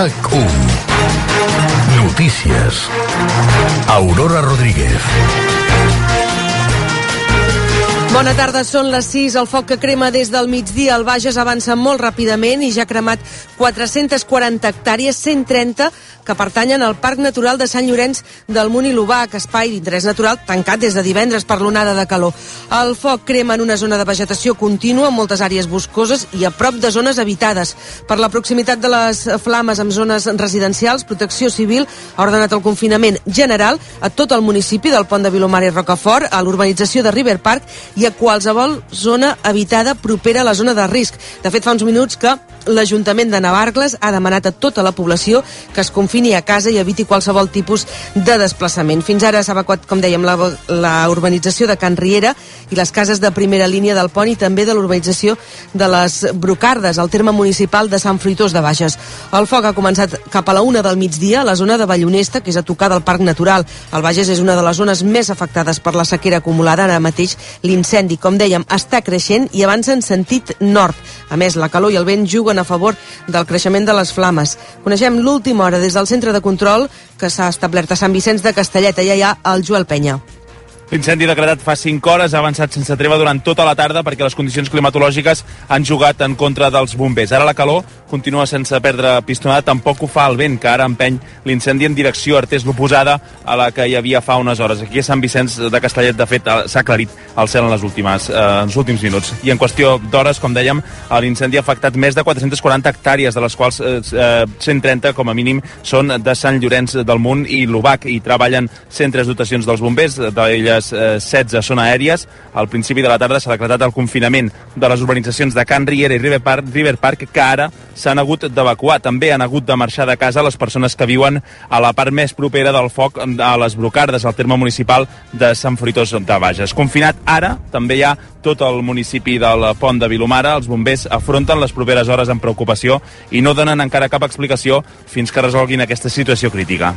RAC1. Notícies. Aurora Rodríguez. Bona tarda, són les 6. El foc que crema des del migdia al Bages avança molt ràpidament i ja ha cremat 440 hectàrees, 130 que pertanyen al Parc Natural de Sant Llorenç del Munt i l'Ubac, espai d'interès natural tancat des de divendres per l'onada de calor. El foc crema en una zona de vegetació contínua, amb moltes àrees boscoses i a prop de zones habitades. Per la proximitat de les flames amb zones residencials, Protecció Civil ha ordenat el confinament general a tot el municipi del Pont de Vilomar i Rocafort, a l'urbanització de River Park i a qualsevol zona habitada propera a la zona de risc. De fet, fa uns minuts que l'Ajuntament de Navarcles ha demanat a tota la població que es confini a casa i eviti qualsevol tipus de desplaçament. Fins ara s'ha evacuat, com dèiem, la, la urbanització de Can Riera i les cases de primera línia del pont i també de l'urbanització de les Brocardes, al terme municipal de Sant Fruitós de Bages. El foc ha començat cap a la una del migdia a la zona de Vallonesta, que és a tocar del Parc Natural. El Bages és una de les zones més afectades per la sequera acumulada. Ara mateix l'incendi, com dèiem, està creixent i avança en sentit nord. A més, la calor i el vent juguen a favor del creixement de les flames. Coneixem l'última hora des del centre de control que s'ha establert a Sant Vicenç de Castellet. Allà hi ha el Joel Penya. L'incendi decretat fa 5 hores ha avançat sense treva durant tota la tarda perquè les condicions climatològiques han jugat en contra dels bombers. Ara la calor continua sense perdre pistonada, tampoc ho fa el vent, que ara empeny l'incendi en direcció artés l'oposada a la que hi havia fa unes hores. Aquí a Sant Vicenç de Castellet, de fet, s'ha aclarit el cel en, les últimes, eh, en els últims minuts. I en qüestió d'hores, com dèiem, l'incendi ha afectat més de 440 hectàrees, de les quals eh, 130, com a mínim, són de Sant Llorenç del Munt i l'UBAC, i treballen 103 dotacions dels bombers, d'elles les eh, 16 són aèries. Al principi de la tarda s'ha decretat el confinament de les urbanitzacions de Can Riera i River Park, River Park que ara s'han hagut d'evacuar. També han hagut de marxar de casa les persones que viuen a la part més propera del foc a les Brocardes, al terme municipal de Sant Fruitós de Bages. Confinat ara també hi ha tot el municipi del Pont de Vilomara. Els bombers afronten les properes hores amb preocupació i no donen encara cap explicació fins que resolguin aquesta situació crítica.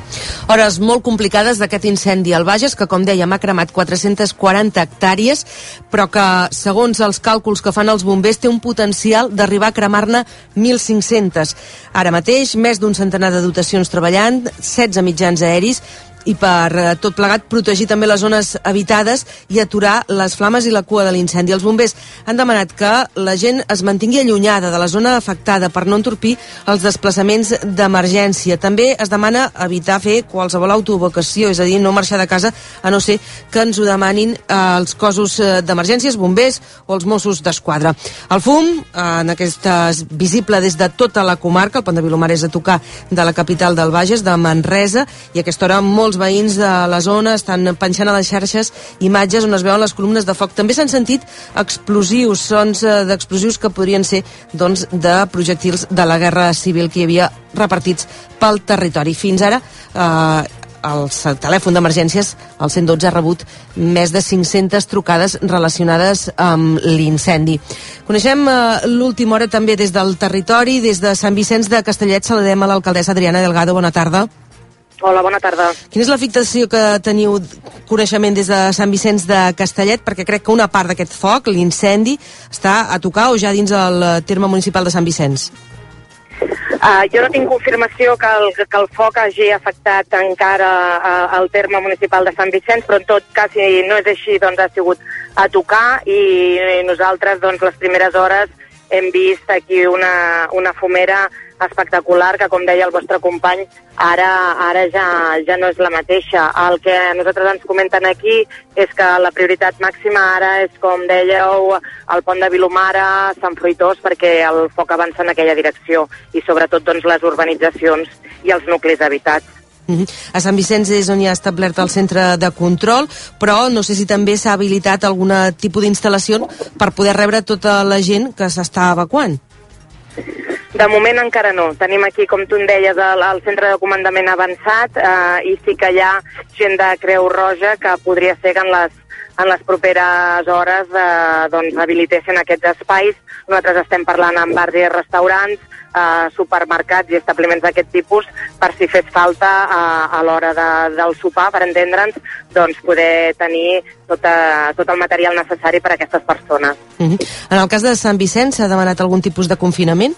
Hores molt complicades d'aquest incendi al Bages, que com dèiem ha cremat 440 hectàrees, però que, segons els càlculs que fan els bombers, té un potencial d'arribar a cremar-ne 1.500. Ara mateix, més d'un centenar de dotacions treballant, 16 mitjans aeris, i per eh, tot plegat protegir també les zones habitades i aturar les flames i la cua de l'incendi. Els bombers han demanat que la gent es mantingui allunyada de la zona afectada per no entorpir els desplaçaments d'emergència. També es demana evitar fer qualsevol autovocació, és a dir, no marxar de casa a no ser que ens ho demanin eh, els cossos eh, d'emergències, bombers o els Mossos d'Esquadra. El fum, en aquesta visible des de tota la comarca, el Pont de Vilomar és a tocar de la capital del Bages, de Manresa, i a aquesta hora molts els veïns de la zona estan penjant a les xarxes imatges on es veuen les columnes de foc. També s'han sentit explosius, sons eh, d'explosius que podrien ser doncs, de projectils de la Guerra Civil que hi havia repartits pel territori. Fins ara eh, el telèfon d'emergències, el 112, ha rebut més de 500 trucades relacionades amb l'incendi. Coneixem eh, l'última hora també des del territori, des de Sant Vicenç de Castellet, saludem a l'alcaldessa Adriana Delgado. Bona tarda. Hola, bona tarda. Quina és l'afectació que teniu coneixement des de Sant Vicenç de Castellet? Perquè crec que una part d'aquest foc, l'incendi, està a tocar o ja dins el terme municipal de Sant Vicenç? Uh, jo no tinc confirmació que el, que el foc hagi afectat encara uh, el terme municipal de Sant Vicenç, però en tot cas, si no és així, doncs ha sigut a tocar i, i nosaltres, doncs, les primeres hores hem vist aquí una, una fumera espectacular que, com deia el vostre company, ara, ara ja, ja no és la mateixa. El que nosaltres ens comenten aquí és que la prioritat màxima ara és, com dèieu, el pont de Vilomara, Sant Fruitós, perquè el foc avança en aquella direcció i sobretot doncs, les urbanitzacions i els nuclis habitats. -huh. A Sant Vicenç és on hi ha establert el centre de control, però no sé si també s'ha habilitat algun tipus d'instal·lació per poder rebre tota la gent que s'està evacuant. De moment encara no. Tenim aquí, com tu em deies, el, el centre de comandament avançat eh, i sí que hi ha gent de Creu Roja que podria ser que en les, en les properes hores eh, doncs, habilitessin aquests espais. Nosaltres estem parlant amb bars i restaurants, eh, supermercats i establiments d'aquest tipus per si fes falta eh, a l'hora de, del sopar, per entendre'ns, doncs poder tenir tota, tot el material necessari per a aquestes persones. Uh -huh. En el cas de Sant Vicenç s'ha demanat algun tipus de confinament?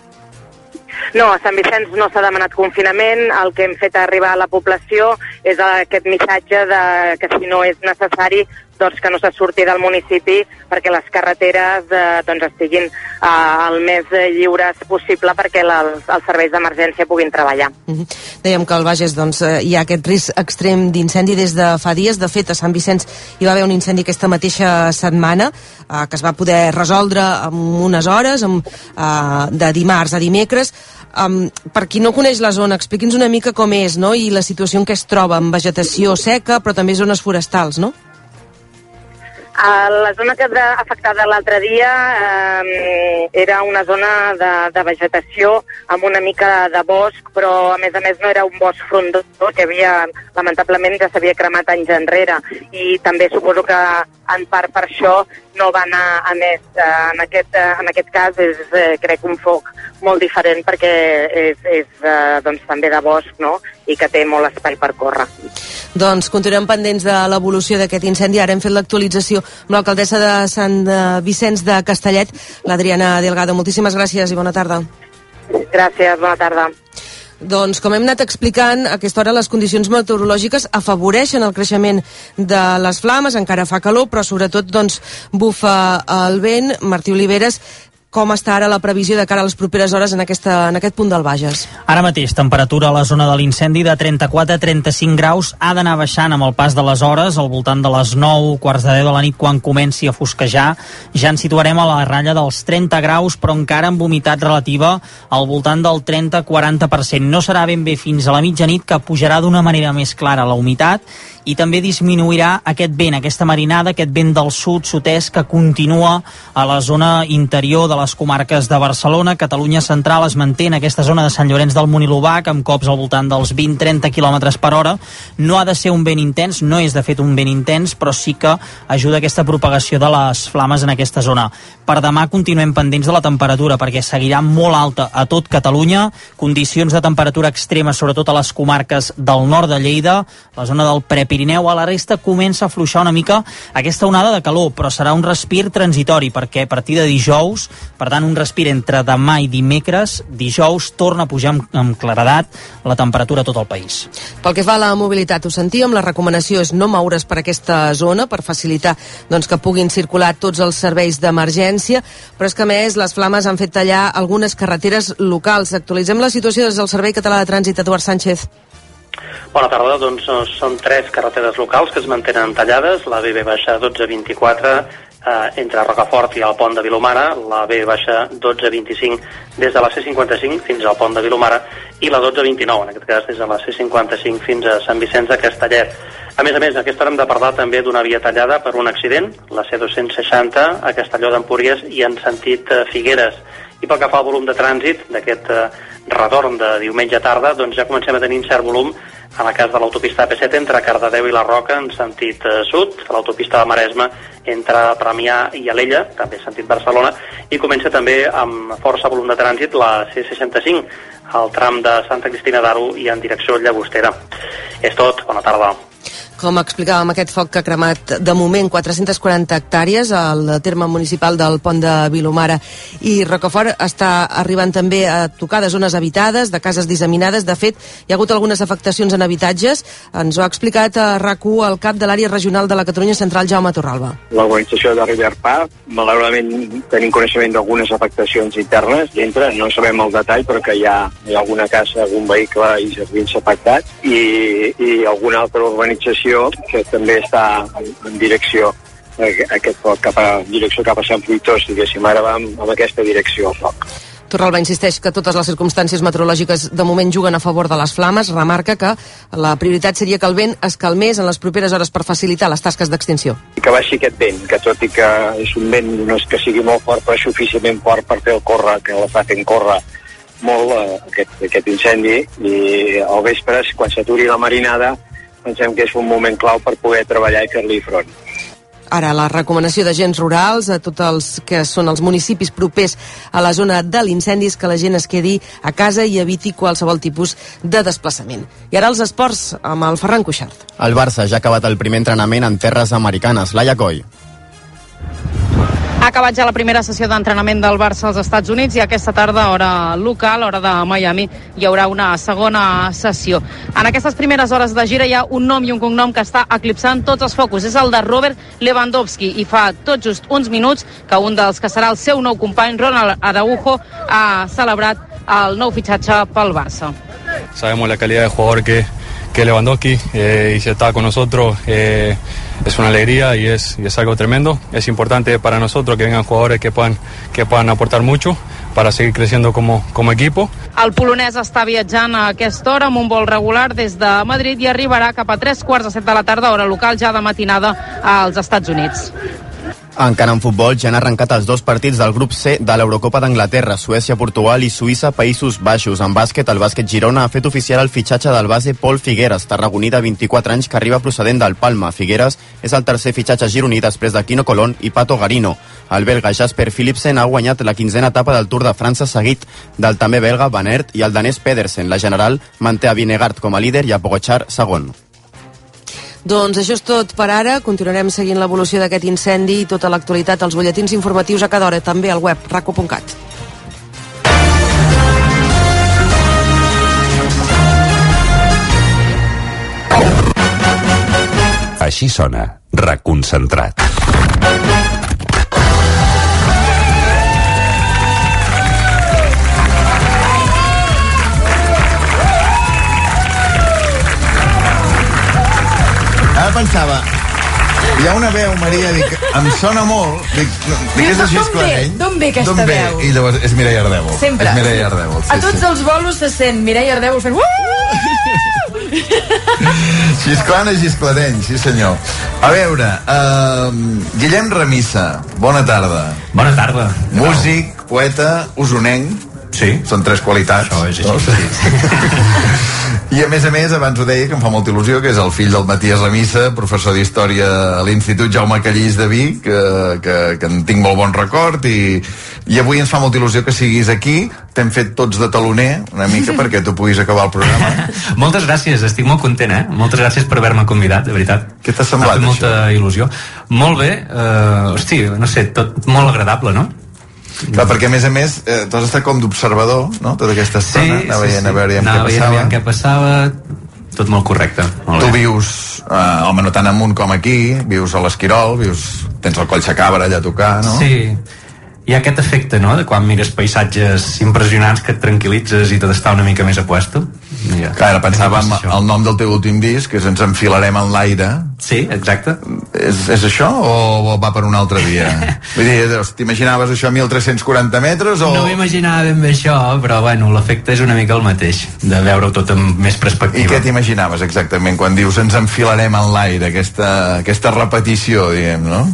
No, a Sant Vicenç no s'ha demanat confinament. El que hem fet arribar a la població és aquest missatge de que si no és necessari doncs, que no se surti del municipi perquè les carreteres eh, doncs, estiguin eh, el més lliures possible perquè la, els serveis d'emergència puguin treballar. Mm -hmm. Dèiem que al Bages doncs, eh, hi ha aquest risc extrem d'incendi des de fa dies. De fet, a Sant Vicenç hi va haver un incendi aquesta mateixa setmana eh, que es va poder resoldre en unes hores, amb, eh, de dimarts a dimecres. Um, per qui no coneix la zona, expliqui'ns una mica com és no? i la situació en què es troba, amb vegetació seca, però també zones forestals, no? La zona que ha afectada l'altre dia eh, era una zona de, de vegetació amb una mica de bosc, però a més a més no era un bosc frondós, que havia, lamentablement ja s'havia cremat anys enrere. I també suposo que en part per això no va anar a més. Eh, en, aquest, eh, en aquest cas és, eh, crec, un foc molt diferent perquè és, és eh, doncs, també de bosc no? i que té molt espai per córrer. Doncs continuem pendents de l'evolució d'aquest incendi. Ara hem fet l'actualització amb l'alcaldessa de Sant Vicenç de Castellet, l'Adriana Delgado. Moltíssimes gràcies i bona tarda. Gràcies, bona tarda. Doncs, com hem anat explicant, a aquesta hora les condicions meteorològiques afavoreixen el creixement de les flames, encara fa calor, però sobretot doncs, bufa el vent. Martí Oliveres, com està ara la previsió de cara a les properes hores en, aquesta, en aquest punt del Bages? Ara mateix, temperatura a la zona de l'incendi de 34 a 35 graus ha d'anar baixant amb el pas de les hores, al voltant de les 9, quarts de 10 de la nit, quan comenci a fosquejar. Ja ens situarem a la ratlla dels 30 graus, però encara amb humitat relativa al voltant del 30-40%. No serà ben bé fins a la mitjanit, que pujarà d'una manera més clara la humitat i també disminuirà aquest vent, aquesta marinada, aquest vent del sud, sud-est, que continua a la zona interior de les comarques de Barcelona. Catalunya central es manté en aquesta zona de Sant Llorenç del l'Ubac, amb cops al voltant dels 20-30 km per hora. No ha de ser un vent intens, no és de fet un vent intens, però sí que ajuda aquesta propagació de les flames en aquesta zona. Per demà continuem pendents de la temperatura, perquè seguirà molt alta a tot Catalunya, condicions de temperatura extrema, sobretot a les comarques del nord de Lleida, la zona del Prepi Pirineu, a la resta comença a fluixar una mica aquesta onada de calor, però serà un respir transitori, perquè a partir de dijous, per tant un respir entre demà i dimecres, dijous torna a pujar amb, amb claredat la temperatura a tot el país. Pel que fa a la mobilitat, ho sentíem, la recomanació és no moure's per aquesta zona per facilitar doncs, que puguin circular tots els serveis d'emergència, però és que a més les flames han fet tallar algunes carreteres locals. Actualitzem la situació des del Servei Català de Trànsit, Eduard Sánchez. Bona tarda, doncs eh, són tres carreteres locals que es mantenen tallades, la BB baixa 1224 eh, entre Rocafort i el pont de Vilomara, la B baixa 1225 des de la C55 fins al pont de Vilomara i la 1229, en aquest cas des de la C55 fins a Sant Vicenç de Castellet. A més a més, aquesta hora hem de parlar també d'una via tallada per un accident, la C260 a Castelló d'Empúries i en sentit eh, Figueres. I pel que fa al volum de trànsit d'aquest eh, retorn de diumenge tarda, doncs ja comencem a tenir un cert volum en el cas de l'autopista AP7 entre Cardedeu i la Roca en sentit eh, sud, l'autopista de Maresme entre Premià i Alella, també en sentit Barcelona, i comença també amb força volum de trànsit la C65, al tram de Santa Cristina d'Aro i en direcció Llagostera. És tot, bona tarda. Com explicàvem, aquest foc que ha cremat de moment 440 hectàrees al terme municipal del pont de Vilomara i Rocafort està arribant també a tocar de zones habitades, de cases disseminades. De fet, hi ha hagut algunes afectacions en habitatges. Ens ho ha explicat a rac el cap de l'àrea regional de la Catalunya Central, Jaume Torralba. L'organització de Riverpà, malauradament tenim coneixement d'algunes afectacions internes dintre, no sabem el detall, però que hi ha, hi ha alguna casa, algun vehicle i jardins afectats i, i alguna altra organització direcció que també està en, direcció aquest foc cap a direcció cap a Sant Fruitós, diguéssim, ara va amb, amb aquesta direcció el foc. Torralba insisteix que totes les circumstàncies meteorològiques de moment juguen a favor de les flames. Remarca que la prioritat seria que el vent es calmés en les properes hores per facilitar les tasques d'extinció. Que baixi aquest vent, que tot i que és un vent no és que sigui molt fort, però és suficientment fort per fer el córrer, que la fa fent córrer molt eh, aquest, aquest incendi i al vespre, quan s'aturi la marinada, pensem que és un moment clau per poder treballar i fer-li front. Ara, la recomanació d'agents rurals a tots els que són els municipis propers a la zona de l'incendi és que la gent es quedi a casa i eviti qualsevol tipus de desplaçament. I ara els esports amb el Ferran Cuixart. El Barça ja ha acabat el primer entrenament en terres americanes. Laia Coll. Ha acabat ja la primera sessió d'entrenament del Barça als Estats Units i aquesta tarda, hora local, hora de Miami, hi haurà una segona sessió. En aquestes primeres hores de gira hi ha un nom i un cognom que està eclipsant tots els focus. És el de Robert Lewandowski i fa tot just uns minuts que un dels que serà el seu nou company, Ronald Araujo, ha celebrat el nou fitxatge pel Barça. Sabemos la calidad de jugador que, que Lewandowski eh, y si está con nosotros eh, es una alegría y es, y es algo tremendo. Es importante para nosotros que vengan jugadores que puedan, que puedan aportar mucho para seguir creciendo como, como equipo. El polonès està viatjant a aquesta hora amb un vol regular des de Madrid i arribarà cap a tres quarts de set de la tarda, hora local, ja de matinada als Estats Units. Encara en futbol ja han arrencat els dos partits del grup C de l'Eurocopa d'Anglaterra, Suècia, Portugal i Suïssa, Països Baixos. En bàsquet, el bàsquet Girona ha fet oficial el fitxatge del base Pol Figueres, tarragoní de 24 anys que arriba procedent del Palma. Figueres és el tercer fitxatge gironí després de Quino Colón i Pato Garino. El belga Jasper Philipsen ha guanyat la quinzena etapa del Tour de França seguit del també belga Van Aert i el danès Pedersen. La general manté a Vinegard com a líder i a Pogacar segon. Doncs això és tot per ara. Continuarem seguint l'evolució d'aquest incendi i tota l'actualitat als butlletins informatius a cada hora, també al web raco.cat. Així sona Reconcentrat. Pensava, hi ha una veu, Maria, dic, em sona molt, dic, no, dic és així D'on ve? esclareny. D'on ve aquesta D'on ve? veu? I llavors és Mireia Ardèvol. Sempre. És Mireia Ardèvol, sí, a tots sí. els bolos se sent Mireia Ardèvol fent... Xisclant i xiscladeny, sí senyor. A veure, uh, Guillem Remissa, bona tarda. Bona tarda. Músic, poeta, usonenc. Sí. Són tres qualitats. Això és així, I a més a més, abans ho deia, que em fa molta il·lusió, que és el fill del Matías Remissa, professor d'Història a l'Institut Jaume Callís de Vic, que, que, que en tinc molt bon record, i, i avui ens fa molta il·lusió que siguis aquí. T'hem fet tots de taloner, una mica, perquè tu puguis acabar el programa. Moltes gràcies, estic molt content, eh? Moltes gràcies per haver-me convidat, de veritat. Què t'ha semblat, molta il·lusió. Molt bé, eh, hosti, no sé, tot molt agradable, no? Clar, perquè a més a més, eh, tu has estat com d'observador, no?, tota aquesta estona, anar veient, a veure què veient, passava. aviam què passava, tot molt correcte. Molt Tu bé. vius, eh, home, no tan amunt com aquí, vius a l'Esquirol, vius, tens el coll Sacabra allà a tocar, no? Sí, hi ha aquest efecte, no?, de quan mires paisatges impressionants que et tranquil·litzes i tot està una mica més a puesto. Ja. Clar, ara pensava en el nom del teu últim disc, que és Ens enfilarem en l'aire. Sí, exacte. És, és això o, va per una altra via? Vull dir, t'imaginaves això a 1.340 metres o... No m'imaginava ben bé això, però bueno, l'efecte és una mica el mateix, de veure-ho tot amb més I perspectiva. què t'imaginaves exactament quan dius ens enfilarem en l'aire, aquesta, aquesta repetició, diguem, no?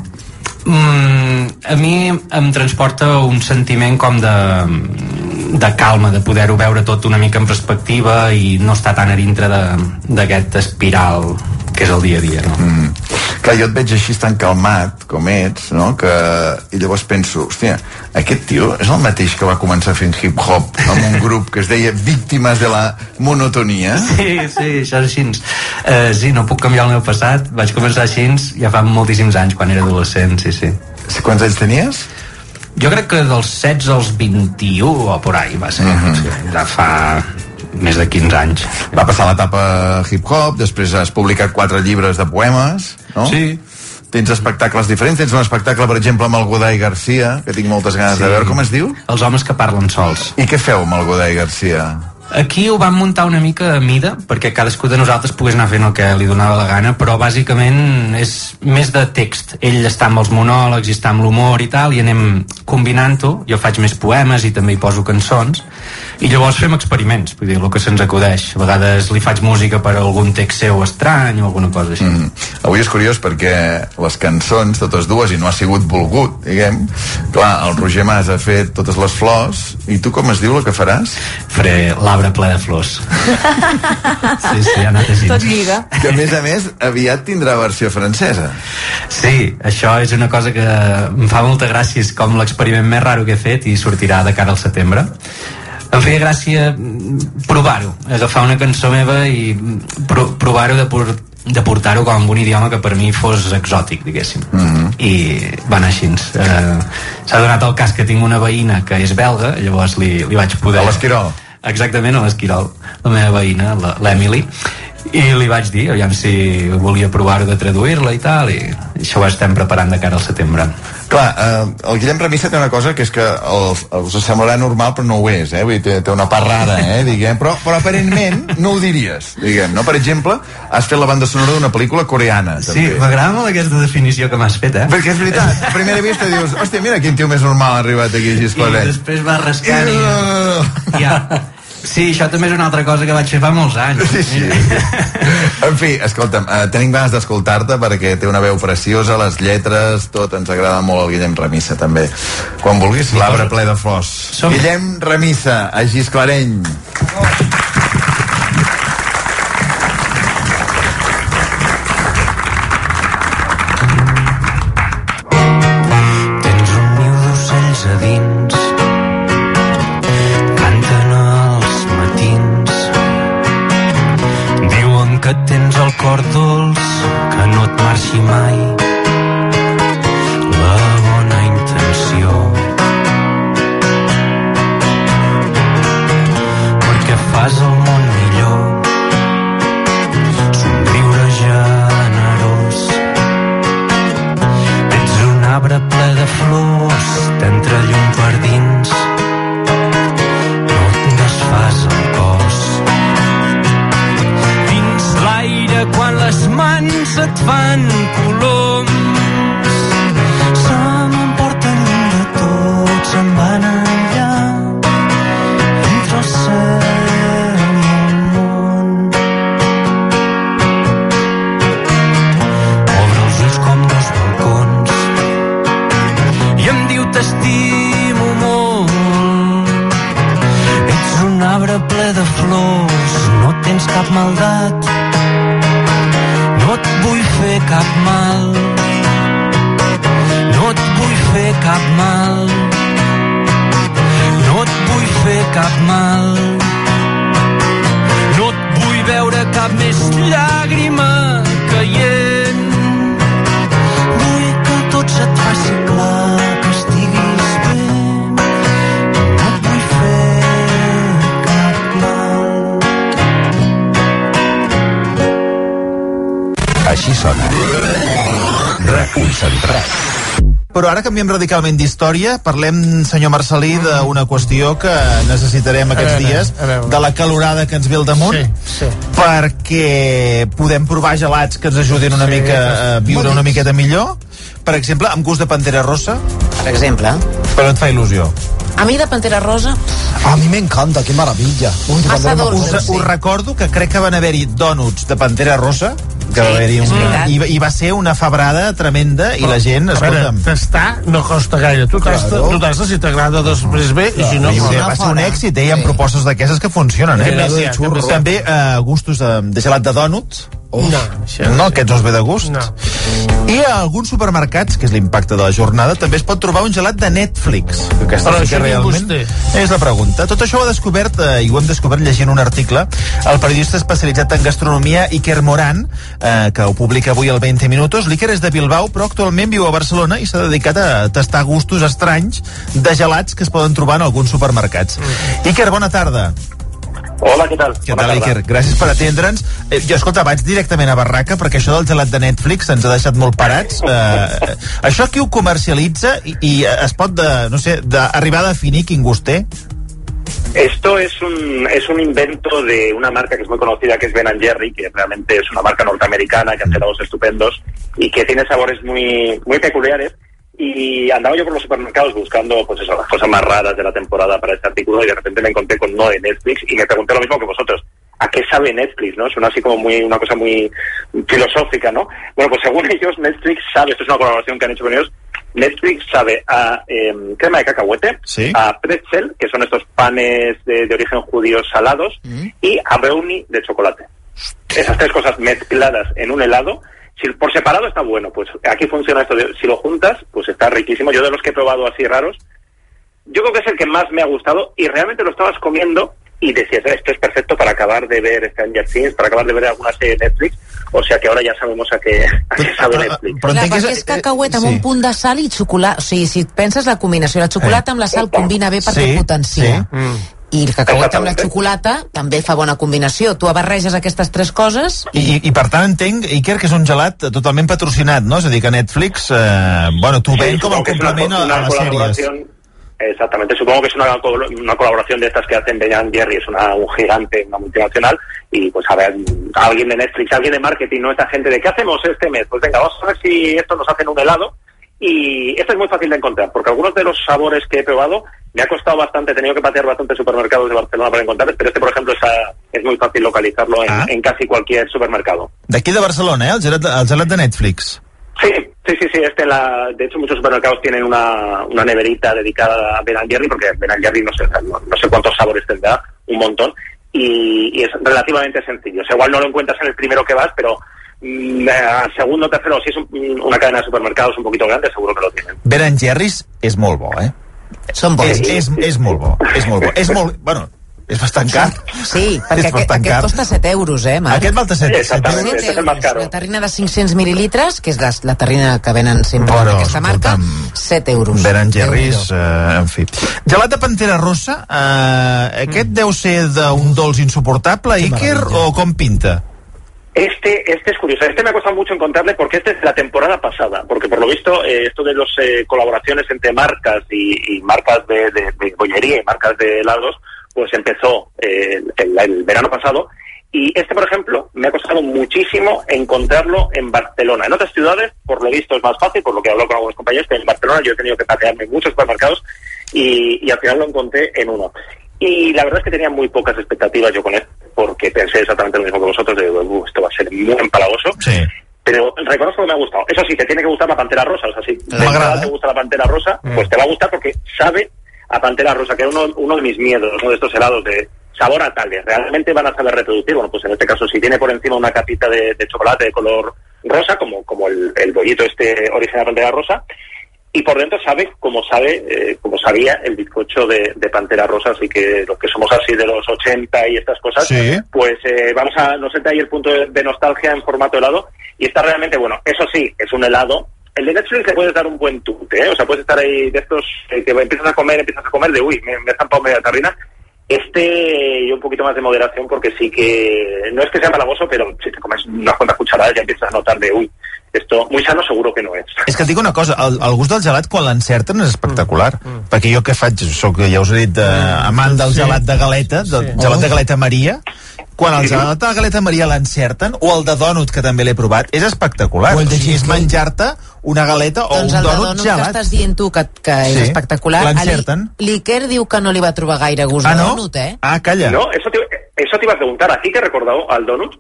Mm, a mi em transporta un sentiment com de, de calma, de poder-ho veure tot una mica en perspectiva i no estar tan a dintre d'aquest espiral que és el dia a dia, no? Mm. Clar, jo et veig així tan calmat com ets, no? Que... I llavors penso, hòstia, aquest tio és el mateix que va començar fent hip-hop amb un grup que es deia Víctimes de la Monotonia? Sí, sí, això és així. Uh, sí, no puc canviar el meu passat. Vaig començar així ja fa moltíssims anys, quan era adolescent, sí, sí. Quants anys tenies? Jo crec que dels 16 als 21 o por ahí va ser. Mhm. sí, ja fa més de 15 anys. Va passar l'etapa hip-hop, després has publicat quatre llibres de poemes, no? Sí. Tens espectacles diferents, tens un espectacle, per exemple, amb el Godai Garcia, que tinc moltes ganes Sí. de veure. Com es diu? Els homes que parlen sols. I què feu amb el Godai Garcia? Aquí ho vam muntar una mica a mida perquè cadascú de nosaltres pogués anar fent el que li donava la gana però bàsicament és més de text ell està amb els monòlegs i està amb l'humor i tal i anem combinant-ho jo faig més poemes i també hi poso cançons i llavors fem experiments vull dir, el que se'ns acudeix a vegades li faig música per algun text seu estrany o alguna cosa així Mm. Avui és curiós perquè les cançons, totes dues, i no ha sigut volgut, diguem, clar, el Roger Mas ha fet totes les flors, i tu com es diu la que faràs? faré l'arbre ple de flors sí, sí, ha anat així Tot lliga. Que a més a més aviat tindrà versió francesa. Sí, això és una cosa que em fa molta gràcia, és com l'experiment més raro que he fet i sortirà de cara al setembre. Em feia gràcia mm, provar-ho, agafar una cançó meva i mm, pro provar-ho de, por de portar-ho com un idioma que per mi fos exòtic, diguéssim. Mm -hmm. i va anar així eh, s'ha donat el cas que tinc una veïna que és belga llavors li, li vaig poder A l'Esquirol? exactament a l'Esquirol la meva veïna, l'Emily i li vaig dir, aviam si volia provar de traduir-la i tal i això ho estem preparant de cara al setembre Clar, eh, el Guillem Remissa té una cosa que és que el, us semblarà normal però no ho és, eh? Vull dir, té, té una part rara, eh? Diguem, però, però aparentment no ho diries, diguem, no? Per exemple, has fet la banda sonora d'una pel·lícula coreana, Sí, també. m'agrada molt aquesta definició que m'has fet, eh? Perquè és veritat, a primera vista dius, hòstia, mira quin tio més normal ha arribat aquí, I Gisclaret. després va rascant i... No, no. Ja. Sí, això també és una altra cosa que vaig fer fa molts anys. Sí, sí. En fi, escolta'm, eh, tenim ganes d'escoltar-te perquè té una veu preciosa, les lletres, tot, ens agrada molt el Guillem Remissa, també. Quan vulguis, l'arbre ple de flors. Som- Guillem Remissa, a Gisclareny. Tens maldat, no et vull fer cap mal. No et vull fer cap mal. No et vull fer cap mal. No et vull veure cap més llàgrima caient. Vull que tot se't faci clar, Així sona. Reconcentrat. Però ara canviem radicalment d'història. Parlem, senyor Marcelí, d'una qüestió que necessitarem aquests veure, dies, a veure. de la calorada que ens ve al damunt, Sí, sí. perquè podem provar gelats que ens ajudin una Sí, mica a viure una miqueta millor. Per exemple, amb gust de pantera rossa. Per exemple. Però et fa il·lusió. A mi de Pantera Rosa A mi me encanta, qué maravilla. Éramos- Us, us recordo que crec que van haver-hi dònuts de pantera rossa, que va haver-hi veritat. i, i va ser una febrada tremenda i la gent, A veure, escolta'm, tastar no costa gaire. Tu Claro. tu tastes si t'agrada després bé i si no... i fora. va ser un èxit, eh? Hi ha propostes d'aquestes que funcionen, eh? De També- eh, gustos de, de gelat de dònuts. No, això No, aquests no els ve de gust. No. I a alguns supermercats, que és l'impacte de la jornada, també es pot trobar un gelat de Netflix. Que Aquesta Però sí que això quin realment és la pregunta. Tot això ho ha descobert, eh, i ho hem descobert llegint un article, el periodista especialitzat en gastronomia Iker Moran, eh, que ho publica avui al 20 Minutos. L'Iker és de Bilbao, però actualment viu a Barcelona i s'ha dedicat a tastar gustos estranys de gelats que es poden trobar en alguns supermercats. Mm. Iker, bona tarda. Hola, què tal? Què tal, Iker? Gràcies per atendre'ns. Eh, jo, escolta, vaig directament a Barraca perquè això del gelat de Netflix ens ha deixat molt parats. Eh, això qui ho comercialitza i, i es pot, de, no sé, de, arribar a definir quin gust té? Esto es un, es un invento de una marca que es muy conocida, que es Ben Jerry, que realmente es una marca norteamericana que hace helados estupendos y que tiene sabores muy, muy peculiares. Y andaba yo por los supermercados buscando, pues eso, las cosas más raras de la temporada para este artículo y de repente me encontré con uno de Netflix y me pregunté lo mismo que vosotros. ¿A qué sabe Netflix, no? Suena así como muy, una cosa muy filosófica, ¿no? Bueno, pues según ellos, Netflix sabe, esto es una colaboración que han hecho con ellos, Netflix sabe a em, crema de cacahuete, Sí. a pretzel, que son estos panes de, de origen judío salados, y a brownie de chocolate. Esas tres cosas mezcladas en un helado, si por separado está bueno, pues aquí funciona esto, de, si lo juntas, pues está riquísimo. Yo de los que he probado así raros, yo creo que es el que más me ha gustado y realmente lo estabas comiendo y decías, esto es perfecto para acabar de ver Stranger Things, para acabar de ver alguna serie de Netflix o sea que ahora ya sabemos a qué, a qué sabe Netflix. Clar, perquè és cacauet amb sí. un punt de sal i xocolata. O sigui, si penses la combinació, la xocolata amb la sal combina bé perquè Sí, potencia. sí. I el cacauet amb la xocolata també fa bona combinació. Tu barreges aquestes tres coses I, i, I per tant entenc, Iker, que és un gelat totalment patrocinat, no? És a dir, que Netflix, eh, bueno, t'ho ven com que es una- complement a, una a les sèries. Exactamente, supongo que es una, una colaboración de estas que hacen Ben Jerry, es una, un gigante, una multinacional, y pues a ver, alguien de Netflix, alguien de marketing, ¿no? Esta gente de ¿qué hacemos este mes? Pues venga, vamos a ver si esto nos hacen un helado. Y esto es muy fácil de encontrar, porque algunos de los sabores que he probado me ha costado bastante, he tenido que patear bastantes supermercados de Barcelona para encontrarlos, pero este, por ejemplo, es, a- es muy fácil localizarlo en, Ah. en casi cualquier supermercado. D'aquí de Barcelona, eh? El gelat, el gelat de Netflix. Sí, sí, sí, sí. Este la, de hecho, muchos supermercados tienen una, una neverita dedicada a Ben Jerry, porque Ben Jerry no sé, no, no sé cuántos sabores tendrá, un montón, y, y es relativamente sencillo. O sea, igual no lo encuentras en el primero que vas, pero segundo, tercero, si es un- una cadena de supermercados un poquito grande, seguro que lo tienen. Ben Jerry's és molt bo, eh? Són bons. És, és, és molt bo, és molt bo. És molt... Bueno, és bastant car. Sí, perquè aquest, bastant aquest car. costa 7 euros, eh, Marc? Aquest val 7, Exactament, Set este és el més euros. caro. La terrina de 500 mil·lilitres, que és la, la terrina que venen sempre Però, d'aquesta marca, 7 euros. Ben Jerry's, eh, en fi. Gelat de Pantera Rossa, eh, aquest deu ser d'un dolç insuportable, Iker, o com pinta? Este, este es curioso. Este me ha costado mucho encontrarle porque este es de la temporada pasada. Porque por lo visto, eh, esto de las colaboraciones entre marcas y, y marcas de, de, de bollería y marcas de helados, pues empezó eh, el, verano pasado. Y este, por ejemplo, me ha costado muchísimo encontrarlo en Barcelona. En otras ciudades, por lo visto, es más fácil, por lo que he hablado con algunos compañeros, pero en Barcelona yo he tenido que patearme muchos supermercados y, y al final lo encontré en uno. Y la verdad es que tenía muy pocas expectativas yo con él, porque pensé exactamente lo mismo que vosotros, de "Uh, esto va a ser muy empalagoso. Sí. Pero reconozco que me ha gustado. Eso sí, te tiene que gustar la Pantera Rosa. O sea, si de verdad te gusta la Pantera Rosa, pues te va a gustar porque sabe a Pantera Rosa, que era uno, uno de mis miedos, uno de estos helados de sabor a tales. ¿Realmente van a saber reproducir? Bueno, pues en este caso, si tiene por encima una capita de, de chocolate de color rosa, como, como el, el bollito este original Pantera Rosa, y por dentro sabe como sabe eh, como sabía el bizcocho de, de Pantera Rosa así que los que somos así de los 80 y estas cosas Sí. pues eh, vamos a nos entra ahí el punto de, de nostalgia en formato helado y está realmente bueno eso sí es un helado el de Netflix le puedes dar un buen tute ¿eh? o sea puedes estar ahí de estos eh, que empiezas a comer empiezas a comer de uy me, me he zampado media tarrina este y un poquito más de moderación porque sí que no es que sea malagoso pero si te comes unas cuantas cucharadas ya empiezas a notar de uy esto muy sano seguro que no es És que et dic una cosa, el, el gust del gelat quan l'encerten és espectacular, mm. perquè jo que faig, soc, ja us he dit, eh, amant del Sí. gelat de galeta, del Sí. gelat de galeta Maria, quan el gelat de galeta Maria l'encerten, o el de dònut, que també l'he provat, és espectacular. O el de sigui, és menjar-te una galeta o doncs un el de dònut dònut que gelat. estàs dient tu, que, que és Sí, espectacular, l'encerten. L'Iker diu que no li va trobar gaire gust Ah, de no? dònut, eh? Ah, calla. No, eso te, eso te iba a preguntar. ¿A ti te al donut?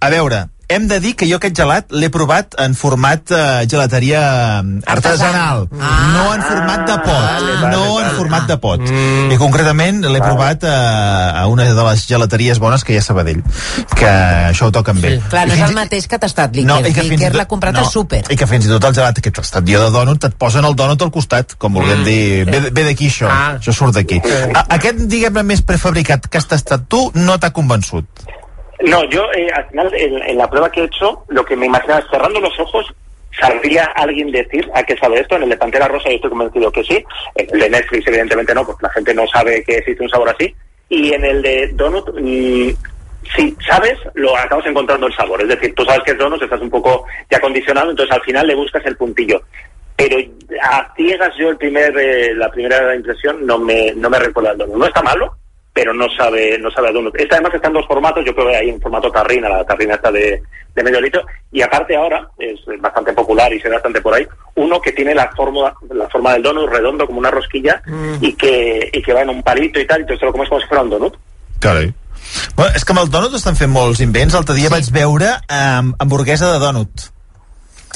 A veure, hem de dir que jo aquest gelat l'he provat en format eh, gelateria eh, artesanal, Ah. no en format de pot, vale, vale, no en vale. format de pot. I concretament l'he provat eh, a una de les gelateries bones que hi ha a Sabadell, que això ho toquen bé. Clar, no és el mateix que t'ha estat i- l'Iker. que i L'Iker l'ha comprat no, al súper. I que fins i tot el gelat aquest estat dia de dònut et posen el dònut al costat, com volguem Mm. dir, ve, ve d'aquí això, Ah. això surt d'aquí. A- Aquest, diguem-ne, més prefabricat que has tastat tu, no t'ha convençut. No, yo eh, al final en, la prueba que he hecho, lo que me imaginaba es cerrando los ojos, ¿sabría alguien decir a qué sabe esto? En el de Pantera Rosa yo estoy convencido que sí. En el de Netflix evidentemente no, porque la gente no sabe que existe un sabor así. Y en el de Donut, mm, si sabes, lo acabas encontrando el sabor. Es decir, tú sabes que es Donut, estás un poco ya condicionado, entonces al final le buscas el puntillo. Pero a ciegas yo el primer, eh, la primera impresión no me, no me recuerda al Donut. No está malo, pero no sabe no sabe a donut. Esta además está en dos formatos, yo probé ahí en formato tarrina, la tarrina está de, de medio litro, y aparte ahora, es bastante popular y se ve bastante por ahí, uno que tiene la forma, la forma del donut redondo como una rosquilla y que y que va en un palito y tal, entonces te lo comes como si fuera un donut. Carai. Bueno, és que amb el dònut estan fent molts invents. L'altre dia sí. vaig veure um, hamburguesa de dònut.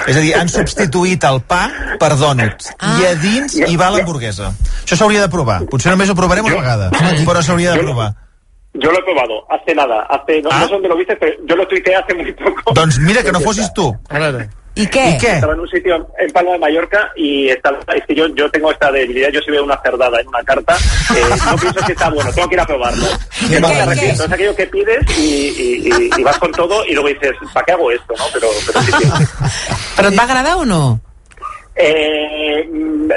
És a dir, han substituït el pa per dònut. Ah. I a dins hi va l'hamburguesa. Això s'hauria de provar. Potser només ho provarem una vegada, però s'hauria de provar. Yo lo he probado hace nada, hace no, no sé dónde lo viste, pero yo lo tuiteé hace muy poco. Doncs mira, que no fossis tu. Veure. ¿Y qué? ¿Y qué? Estaba en un sitio en Palma de Mallorca y estaba, es que yo, yo tengo esta debilidad, yo si veo una cerdada en una carta, eh, no pienso que está bueno, tengo que ir a probarlo. ¿Qué, es aquello que pides y, y- y- y vas con todo y luego dices, ¿para qué hago esto? no? Pero, pero sí, sí. Però et va agradar o no? Eh,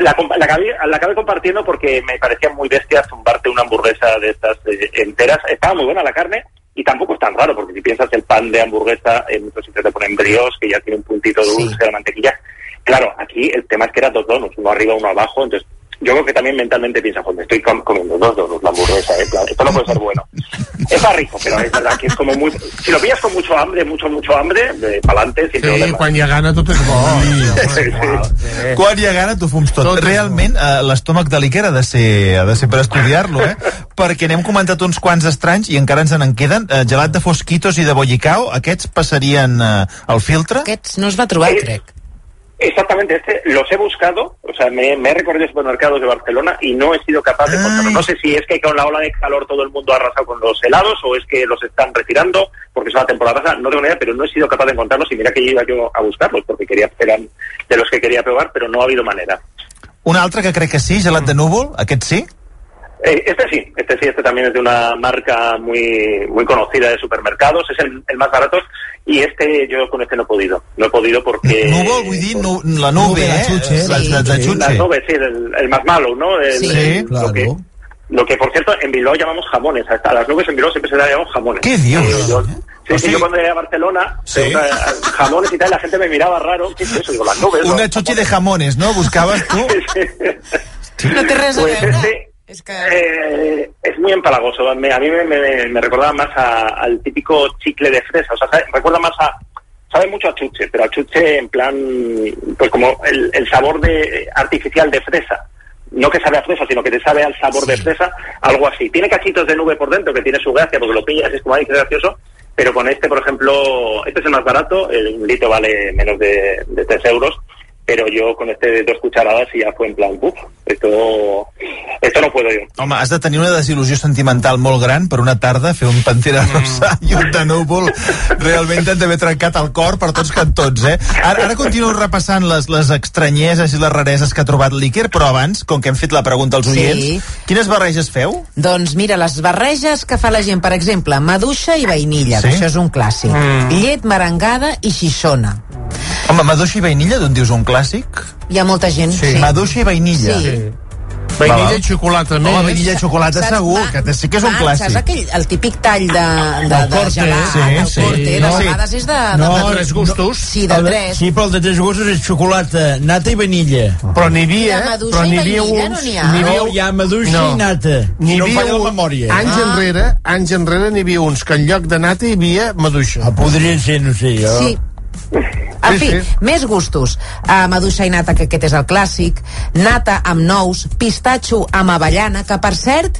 la, compa- la, acabé, la acabé compartiendo porque me parecía muy bestia zumbarte una hamburguesa de estas eh, enteras. Estaba muy buena la carne y tampoco es tan raro porque si piensas el pan de hamburguesa, en muchos sitios te ponen brioche que ya tiene un puntito dulce de la mantequilla. Claro, aquí el tema es que eran dos donuts, uno arriba, uno abajo, entonces yo creo que también mentalmente piensas, joder, estoy com- comiendo dos donuts la hamburguesa, eh, claro, esto no puede ser bueno. Está rico, pero es verdad que es como muy... Si lo pillas con mucho hambre, mucho, mucho hambre, de pa'lante, sin Sí, problema. quan hi ha gana tot és bo. Sí, sí. Quan hi ha gana, tu fums tot. Tot Realment, eh, l'estómac de l'Iker ha de ser, ha de ser per estudiar-lo, eh? Perquè n'hem comentat uns quants estranys i encara ens en queden. Eh, gelat de Fosquitos i de Bollicao, aquests passarien eh, el filtre? Aquests no es va trobar, crec. Exactamente, este los he buscado, o sea, me, me he recorrido supermercados de Barcelona y no he sido capaz de encontrarlos. No sé si es que con la ola de calor todo el mundo ha arrasado con los helados o es que los están retirando porque es una temporada baja, no tengo ni idea, pero no he sido capaz de encontrarlos y mira que iba yo a buscarlos porque quería eran de los que quería probar, pero no ha habido manera. Un altre que crec que sí, gelat de núvol, aquest sí? Eh, este sí, este sí, este también es de una marca muy muy conocida de supermercados, es el, el más barato y este yo con este no he podido, no he podido porque... Núvol, vull dir, nu, la nube, Nube, la eh? chuche. La, la, la Sí, chuche. Las nubes, sí, el, el más malo, ¿no? El- Sí, el- claro. Lo que, lo que, por cierto, en Bilbao llamamos jamones. A a las nubes en Bilbao siempre se le llamamos jamones. ¿Qué dios? Eh, yo- sí, Pues sí, sí. yo cuando llegué a Barcelona, Sí. eh, jamones y tal, la gente me miraba raro. ¿Qué es eso? Digo, las nubes. Una ¿no? chuchi de jamones, no? Buscaves tu? No té res Pues este, És que... eh, es muy empalagoso. Me- a mí me, me- me recordaba más a- al típico chicle de fresa. O sea, sabe- recuerda más a. Sabe mucho a chuche, pero a chuche en plan. Pues como el, el sabor de artificial de fresa. No que sabe a fresa, sino que te sabe al sabor de fresa, algo así. Tiene cachitos de nube por dentro, que tiene su gracia, porque lo pillas es como, ay, qué gracioso. Pero con este, por ejemplo, este es el más barato, el un litro vale menos de, de 3 euros, pero yo con este de dos cucharadas y ya fue en plan, uff, esto, esto no puedo yo. Home, has de tenir una desil·lusió sentimental molt gran per una tarda fer un Pantera Rosa i un de núvol. Realment t'han d'haver trencat el cor per tots cantons, eh? Ara, ara continuo repassant les, les estranyeses i les rareses que ha trobat l'Iker, però abans, com que hem fet la pregunta als Sí. oients, quines barreges feu? Doncs mira, les barreges que fa la gent, per exemple, maduixa i vainilla, Sí? que això és un clàssic. Mm. Llet merengada i xixona. Home, maduixa i vainilla, d'on dius un clàssic? Hi ha molta gent, sí. Maduixa i vainilla. Sí. Vainilla Va, va. i xocolata més. Home, vainilla i xocolata Saps, segur, va- que sí que és un va, clàssic. Saps aquell, el típic tall de, de, Del de corte, gelat, sí, del sí. corte, de No. vegades és de... No, de tres gustos. Sí, de El de- tres. Sí, però el de tres gustos és xocolata, nata i vanilla. Però n'hi havia, De però n'hi havia vainilla uns... no n'hi ha. havia- No, hi ha maduixa No. i nata. N'hi Si no havia la un- memòria. Anys Ah. enrere, anys enrere n'hi havia uns que en lloc de nata hi havia maduixa. Ah, podrien ser, no sé, jo. Sí. En Sí, fi, sí. més gustos. Uh, maduixa i nata, que aquest és el clàssic. Nata amb nous. Pistatxo amb avellana, que per cert,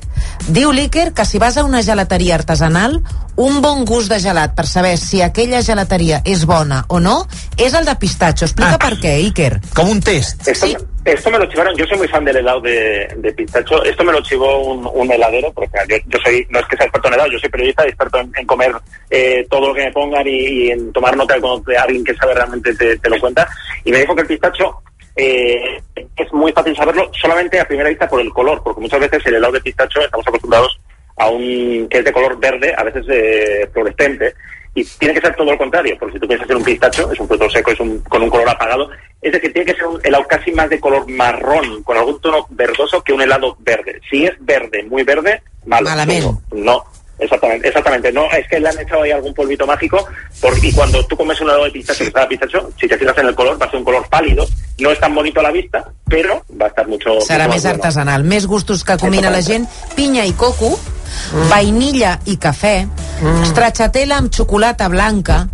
diu l'Iker que si vas a una gelateria artesanal, un bon gust de gelat per saber si aquella gelateria és bona o no, és el de pistatxo. Explica Ah. per què, Iker. Com un test. Esto, esto me lo chivaron, yo soy muy fan del helado de, de pistacho, esto me lo chivó un, un heladero, porque yo, yo soy, no es que sea experto en helado, yo soy periodista y experto en, en comer eh, todo lo que me pongan y, y en tomar nota de cuando te- alguien que sabe realmente te, te lo cuenta, y me dijo que el pistacho eh, es muy fácil saberlo solamente a primera vista por el color, porque muchas veces el helado de pistacho estamos acostumbrados a un que es de color verde, a veces eh, fluorescente, y tiene que ser todo lo contrario, porque si tú piensas en un pistacho, es un fruto seco, es un, con un color apagado, es decir, tiene que ser un helado casi más de color marrón, con algún tono verdoso que un helado verde. Si es verde, muy verde, malo. Malament. No, no, exactamente, exactamente. No, es que le han echado ahí algún polvito mágico, por, y cuando tú comes un helado de pistacho que sabe pistacho, si te fijas en el color, va a ser un color pálido, no es tan bonito a la vista, pero va a estar mucho, Serà mucho més más bueno. artesanal. Més gustos que combina la gent. Pinya i coco, vainilla i cafè, stracciatella amb xocolata blanca,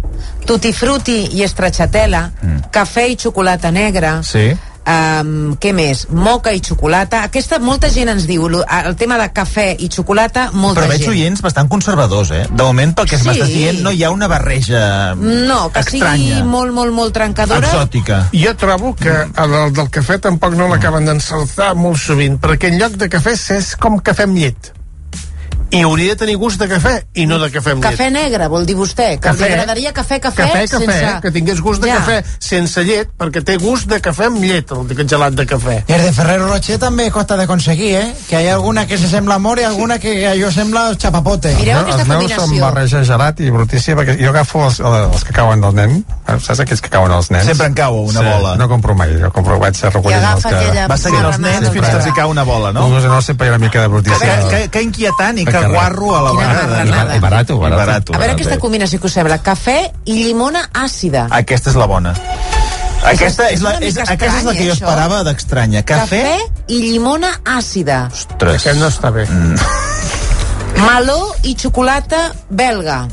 tutti frutti i stracciatella, cafè i xocolata negra, Sí. Um, què més? Moca i xocolata. Aquesta, molta gent ens diu, el tema de cafè i xocolata, molta Però veig gent. oients bastant conservadors, eh? De moment, pel que Sí. m'estàs dient, no hi ha una barreja No, que estranya. sigui molt, molt, molt trencadora. exòtica. Jo trobo que el del, del cafè tampoc no l'acaben d'encertar molt sovint, perquè en lloc de cafè és com cafè amb llet. I hauria de tenir gust de cafè i no de cafè amb llet. Cafè negre, vol dir vostè. Que Cafè. li agradaria cafè, cafè, Cafè, cafè, sense... que tingués gust de Ja. cafè sense llet, perquè té gust de cafè amb llet, el gelat de cafè. El de Ferrero Rocher també costa de conseguir, eh? Que hi ha alguna que se sembla a amor i alguna que allò sembla chapapote. Mireu aquesta els meus combinació. són barreja gelat i brutícia perquè jo agafo els, els que cauen del nen saps aquells que cauen als nens? Sempre en cau una sí, bola. no compro mai, jo compro, vaig a recollint els que... Va seguint els nens fins que els hi cau una bola, no? No, no, sempre hi ha una mica de Que, brutícia. que, que inquietant i que Perquè- guarro a la vegada. I barato, barato. barato. A veure aquesta combinació que us sembla. Cafè i llimona àcida. Aquesta és la bona. Aquesta és, la, és, mica aquesta és la que jo això. esperava d'estranya. Cafè... Cafè i llimona àcida. Ostres. Aquest no està bé. Meló i xocolata belga.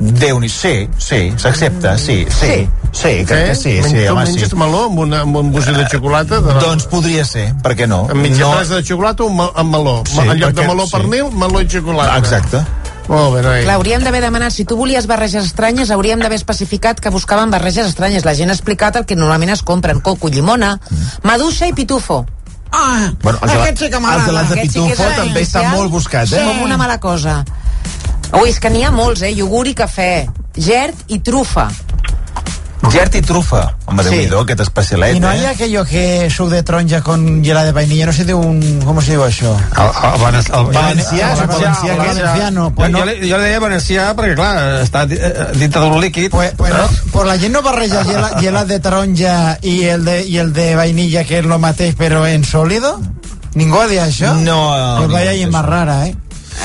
Déu nhi sí, sí, s'accepta, sí, sí, sí, crec que sí, sí, tu home, sí. menges meló amb, una, amb un bocí de xocolata? De... Doncs podria ser, per què no? Amb mitja no... de xocolata o amb meló? Sí, en lloc perquè- de meló sí. pernil, meló i xocolata. Exacte. Molt bé, noi. Clar, hauríem d'haver demanat, si tu volies barreges estranyes, hauríem d'haver especificat que buscaven barreges estranyes. La gent ha explicat el que normalment es compren, coco, llimona, maduixa i pitufo. Ah, Bueno, el gelat, aquest sí que m'agrada. el gelat de Aquest sí pitufo també està molt buscat, Sí. eh? Com una mala cosa. Ui, és que n'hi ha molts, eh? Iogurt i cafè, gert i trufa. Gert i trufa. Home, Sí. déu-n'hi-do, aquest especialet, Y no hay eh? aquello que suc de taronja con hiela de vainilla, no sé de un... ¿Cómo se diu això? El, el, el, el, Valencià, és un valencià, el aquest. valenciano. Jo, Pues no, jo, li, jo li deia valencià perquè, clar, està eh, dintre d'un líquid. pues, pues, no, pues la gent no barreja hiela, hiela de taronja y el de, y el de vainilla, que es lo mateix, pero en sólido. Ningú ha dit això? No, Pues vaya ha i más això. rara, eh?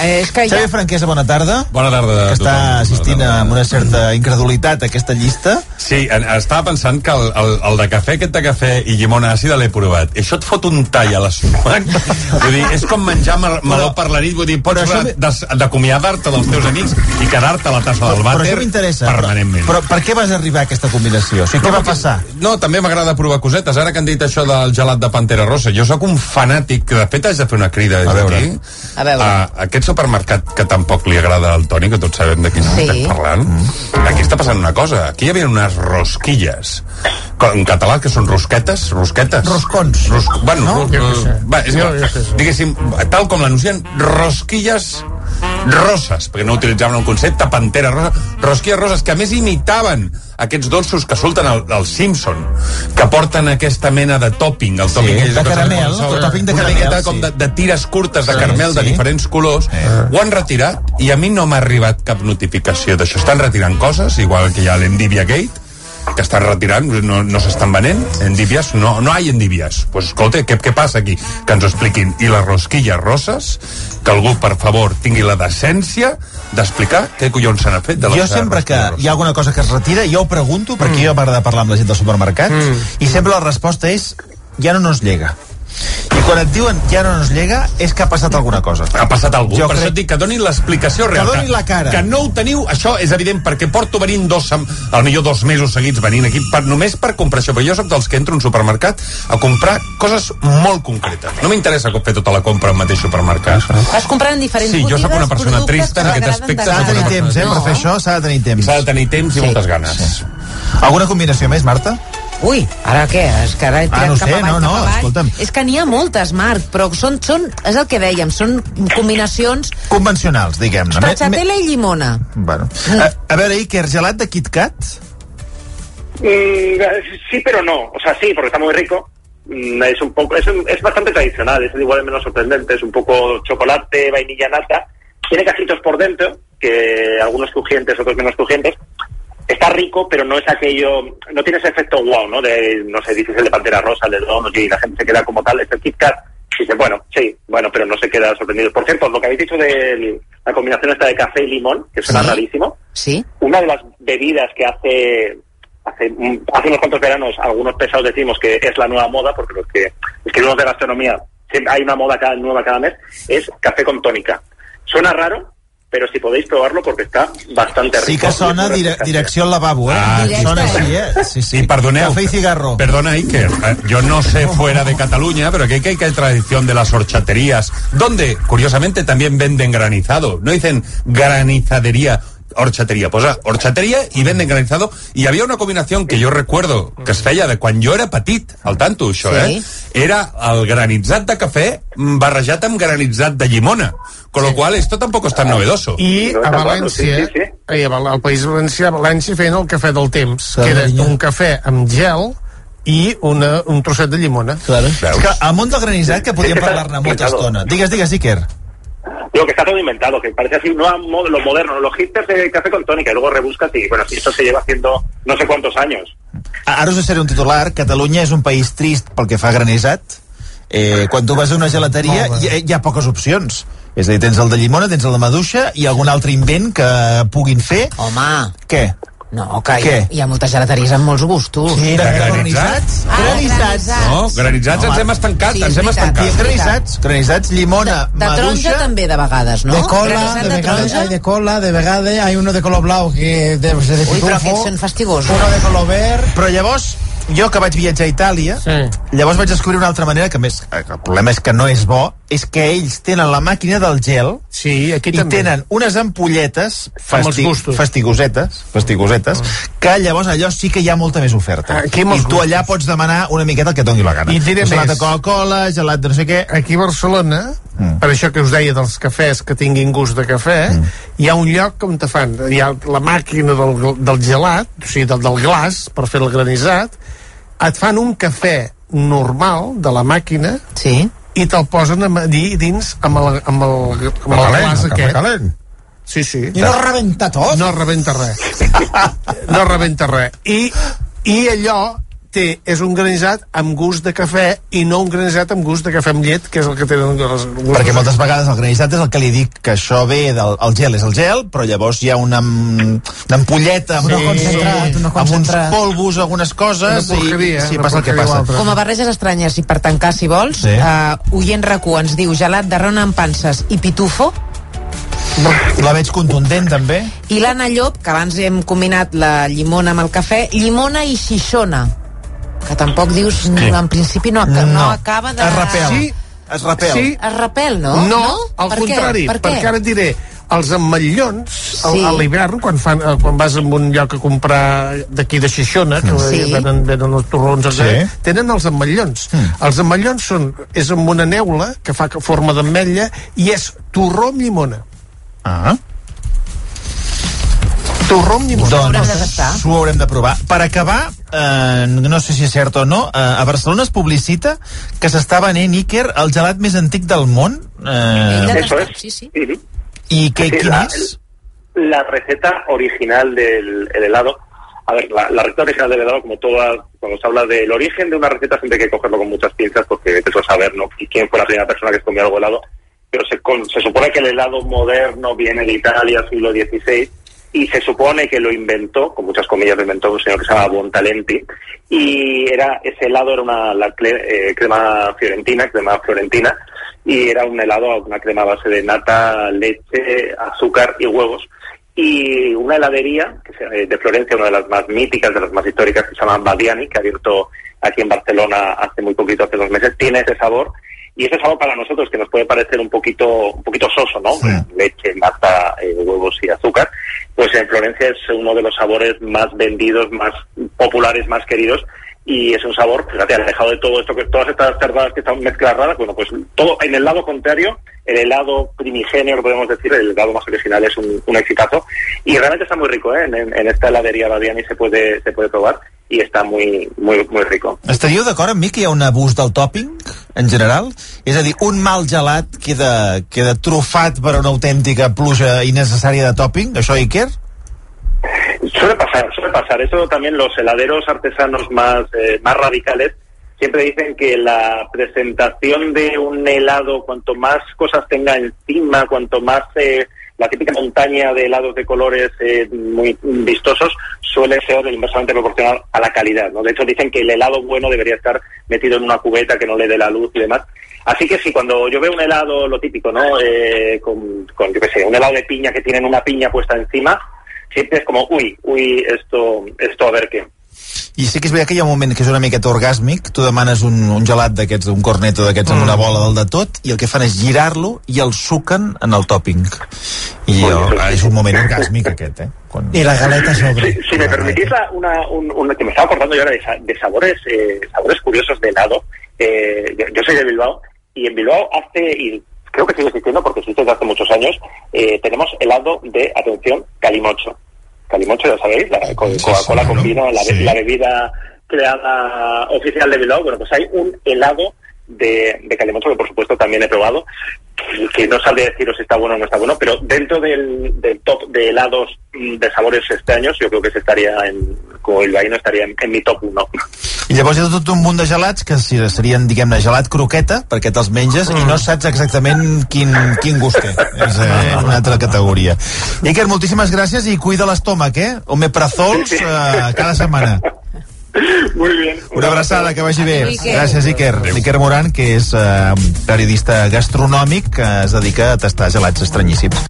Eh, és que Xavi Franquesa, bona tarda. Bona tarda. Que a està tothom. assistint amb una certa incredulitat a aquesta llista. Sí, en- estava pensant que el, el, el de cafè, aquest de cafè i llimona àcida l'he provat. I això et fot un tall a l'estómac. Vull dir, és com menjar mal, meló per la nit. Vull dir, pots Però això d'acomiadar-te dels teus amics i quedar-te a la tassa del Però vàter això m'interessa. permanentment. Però, però per què vas arribar a aquesta combinació? O sigui, què va passar? No, també m'agrada provar cosetes. Ara que han dit això del gelat de Pantera Rosa, jo sóc un fanàtic, que de fet haig de fer una crida A veure. d'aquí. A veure. A aquest supermercat que tampoc li agrada al Toni, que tots sabem de quin Sí. estem parlant. Aquí està passant una cosa. Aquí hi havia unes rosquilles. En català, que són rosquetes? Rosquetes? Roscons. Ros bueno, No? ros va, és sé. Diguéssim, tal com l'anuncien, rosquilles roses, perquè no utilitzaven el concepte pantera rosa, rosquilles roses, que a més imitaven aquests dolços que surten al, al Simpson, que porten aquesta mena de topping, el topping de és que caramel, el topping de una caramel, miqueta sí. com de, de tires curtes de Sí, caramel de sí. diferents colors, ho han retirat i a mi no m'ha arribat cap notificació d'això. Estan retirant coses, igual que hi ha l'Endivia Gate, que estan retirant, no, no s'estan venent endivias, no, no hi endivias pues escolta, què, què passa aquí? que ens expliquin i les rosquilles roses que algú per favor tingui la decència d'explicar què collons se n'ha fet de les Jo sempre que rosquilles hi ha alguna cosa que es retira, jo ho pregunto, perquè Mm. jo m'agrada parlar amb la gent del supermercat, i sempre la resposta és ja no nos llega. I quan et diuen ja no nos llega, és que ha passat alguna cosa. ha passat algú, Jo per crec- això et dic que donin l'explicació real. doni la cara. Que no ho teniu, això és evident, perquè porto venint dos, al millor dos mesos seguits venint aquí, per, només per comprar això, però jo sóc dels que entro a un supermercat a comprar coses molt concretes. No m'interessa fer tota la compra al mateix supermercat. Vas comprant en diferents Sí, jo botigues sóc una persona trista en que aquest aspecte. S'ha de tenir temps, eh? Per No. fer això s'ha de tenir temps. S'ha de tenir temps i Sí. moltes ganes. Sí. Alguna combinació més, Marta? Ui, ara què? És que ara he tirat Ah, no cap sé, avall, no, no, cap avall. escolta'm. És que n'hi ha moltes, Marc, però són, són, és el que dèiem, són combinacions Convencionals, diguem-ne. Me- me- stracciatella i llimona. Bueno. A, a veure, Iker, gelat de Kit Kat? Mm, sí, pero no. O sea, sí, porque está muy rico. Mm, es un poco, es, un- es bastante tradicional, es igual de menos sorprendente, es un poco chocolate, vainilla, nata. Tiene casitos por dentro, que algunos crujientes, otros menos crujientes. Está rico, pero no es aquello, no tiene ese efecto wow, ¿no? De, no sé, dices el de Pantera Rosa, el de Donut, y la gente se queda como tal, es el Kit Kat. Y dice, bueno, sí, bueno, pero no se queda sorprendido. Por cierto, lo que habéis dicho de la combinación esta de café y limón, que suena Sí. rarísimo, Sí. una de las bebidas que hace hace, hace unos cuantos veranos algunos pesados decimos que es la nueva moda, porque los que escribimos de gastronomía hay una moda cada, nueva cada mes, es café con tónica. Suena raro, pero si podéis probarlo porque está bastante rico. Sí que sona dire direcció al lavabo, eh? Ah, Directe. Sona així, eh? Sí, sí. Y perdoneu. Café y cigarro. Perdona, Iker. eh, Yo no sé fuera de Cataluña, pero aquí hay que hay tradición de las horchaterías, donde, curiosamente, también venden granizado. No dicen granizadería. Horchatería, posa horchatería y venden granizado. Y había una combinación que yo recuerdo que es feia de quan jo era petit, al tanto, això, Sí. eh? Era el granitzat de cafè mm, barrejat amb granitzat de llimona. Con lo cual, esto tampoco es tan novedoso. I a València, i a Val- al País Valencià, a València feien el cafè del temps, que era un cafè amb gel i una, un trosset de llimona. Claro. És que al món del granissat, que podíem parlar-ne molta estona. Digues, digues, Iker. Digo que está todo inventado, que parece así no mo- lo moderno, los hipsters de café con tónica, y luego rebuscas y bueno, si esto se lleva haciendo no sé cuántos años. Ara us deixaré un titular. Catalunya és un país trist pel que fa a granissat. Eh, quan tu vas a una gelateria hi, ha- hi ha poques opcions. És a dir, tens el de llimona, tens el de maduixa i algun altre invent que puguin fer. Home. Què? No, que hi, Què? hi ha moltes gelateries amb molts gustos. Sí, de granissats? Ah, Granissats. No, granitzats ens hem estancat, Sí, ens hem estancat. és veritat. Granissats, granissats, llimona, De taronja maduixa... també de vegades, no? De cola, de de vegades taronja? hay de cola, de vegades hay uno de color blau que debe ser de Ui, però aquests són fastigosos. uno de color verd, Però llavors, jo que vaig viatjar a Itàlia, sí. llavors vaig descobrir una altra manera, que més, eh, el problema és que no és bo, és que ells tenen la màquina del gel sí, aquí i també. tenen unes ampolletes gustos. fastigosetes, fastigosetes que llavors allò sí que hi ha molta més oferta. Aquí I tu allà pots demanar una miqueta el que et doni la gana. I diré gelat més. de Coca-Cola, gelat de no sé què... Aquí a Barcelona, mm. per això que us deia dels cafès que tinguin gust de cafè, mm. hi ha un lloc on te fan, hi ha la màquina del, del gelat, o sigui, del, del glaç, per fer el granissat, et fan un cafè normal de la màquina sí. i te'l posen a dir dins amb el, amb el, amb el calent, glaç el cafè aquest. calent. Sí, sí. i no rebenta tot. No rebenta res. No rebenta res. I, i allò té, és un granissat amb gust de cafè i no un granissat amb gust de cafè amb llet, que és el que tenen els gustos. Perquè moltes vegades el granissat és el que li dic que això ve del el gel és el gel, però llavors hi ha una, una ampolleta amb, Uno uns- concentrat, uno amb uns concentrat. polvos, algunes coses i sí, passa el que passa. altra. Com a barreges estranyes i per tancar, si vols, Sí. sí. uh, Oient RAC1 ens diu gelat de rona amb panses i pitufo, La veig contundent, també. i l'Anna Llop, que abans hem combinat la llimona amb el cafè, llimona i xixona, que tampoc dius, Sí. en principi no, no, no acaba de... Es repel. Sí. Es repel. Sí. Es repel, no? No, al Per contrari, Què? Per què? perquè ara et diré, els ametllons, Sí. a l'hivern, quan, fan, eh, quan vas a un lloc a comprar d'aquí de Xixona, que Sí. venen, venen els torrons, Sí. sí. tenen els ametllons. Mm. Els ametllons són, és amb una neula que fa forma d'ametlla i és torró amb llimona. Ah. Torró amb llimona. haurem de tastar. Doncs ho haurem de provar. Per acabar, eh, no sé si és cert o no, eh, a Barcelona es publicita que s'està venent Iker el gelat més antic del món. Eh, Eso tastat, es. Sí, sí. I què, Sí, quin la- és? La receta original del el helado, a ver, la, la receta original del helado, como todas, cuando se habla del origen de una receta, siempre hay que cogerlo con muchas pinzas porque a saber, ¿no? Y quién fue la primera persona que comió algo helado. Pero se, con- se supone que el helado moderno viene de Italia, siglo XVI, y se supone que lo inventó, con muchas comillas lo inventó un señor que se llama Buontalenti, y era ese helado era una la eh, crema fiorentina, crema florentina, y era un helado, una crema base de nata, leche, azúcar y huevos. Y una heladería eh, de Florencia, una de las más míticas, de las más históricas, que se llama Badiani, que ha abierto aquí en Barcelona hace muy poquito, hace dos meses, tiene ese sabor. Y ese sabor para nosotros, que nos puede parecer un poquito, un poquito soso, ¿no? Leche, nata, eh, huevos y azúcar. Pues en Florencia es uno de los sabores más vendidos, más populares, más queridos. Y es un sabor, fíjate, alejado de todo esto, que todas estas cerdadas que están mezclas raras, bueno, pues todo en el lado contrario, el helado primigenio, podemos decir, el helado más original es un, un exitazo. Y realmente está muy rico, ¿eh? En, en- en esta heladería Badiani se puede, se puede probar y está muy, muy, muy rico. Estaríeu d'acord amb mi que hi ha un abús del topping, en general? És a dir, un mal gelat queda, queda trufat per una autèntica pluja innecessària de topping? Això, Iker? Suele pasar, suele pasar. Eso también los heladeros artesanos más, eh, más radicales siempre dicen que la presentación de un helado, cuanto más cosas tenga encima, cuanto más eh, la típica montaña de helados de colores eh, muy vistosos, suele ser inversamente proporcional a la calidad. ¿no? De hecho, dicen que el helado bueno debería estar metido en una cubeta que no le dé la luz y demás. Así que sí, cuando yo veo un helado, lo típico, ¿no? Eh, con, con, yo qué sé, un helado de piña que tienen una piña puesta encima, siempre es como, uy, uy, esto, esto a ver qué. I sí que és veritat que hi ha un moment que és una miqueta orgàsmic, tu demanes un, un gelat d'aquests, un corneto d'aquests amb una bola del de tot, i el que fan és girar-lo i el suquen en el topping. I jo, és un moment orgàsmic aquest, eh? Quan... I la galeta sobre. Si me permitís la- una, un, un- que me estaba acordando yo ahora de, de sabores, eh, sabores curiosos de helado. Eh, yo, yo soy de Bilbao y en Bilbao hace, y creo que sigue existiendo porque existe desde hace muchos años, eh, tenemos helado de, atención, calimocho. Calimocho, ya sabéis, la Coca-Cola con ¿no? vino, la, be- Sí. la bebida creada oficial de Bilbao. Bueno, pues hay un helado de, de calimocho que por supuesto también he probado, que, no sabría deciros si está bueno o no está bueno, pero dentro del, del top de helados mm, de sabores este año, yo creo que se estaría en, como el no estaría en, en mi top 1. I llavors hi ha tot un munt de gelats que si- serien, diguem-ne, gelat croqueta, perquè te'ls menges i no saps exactament quin, quin gust té. És eh, una altra categoria. Iker, moltíssimes gràcies i cuida l'estómac, eh? Omeprazols eh, cada setmana. Muy bien. Una abraçada, que vagi bé. Iker. Gràcies, Iker. Iker Moran, que és eh, periodista gastronòmic que es dedica a tastar gelats estranyíssims.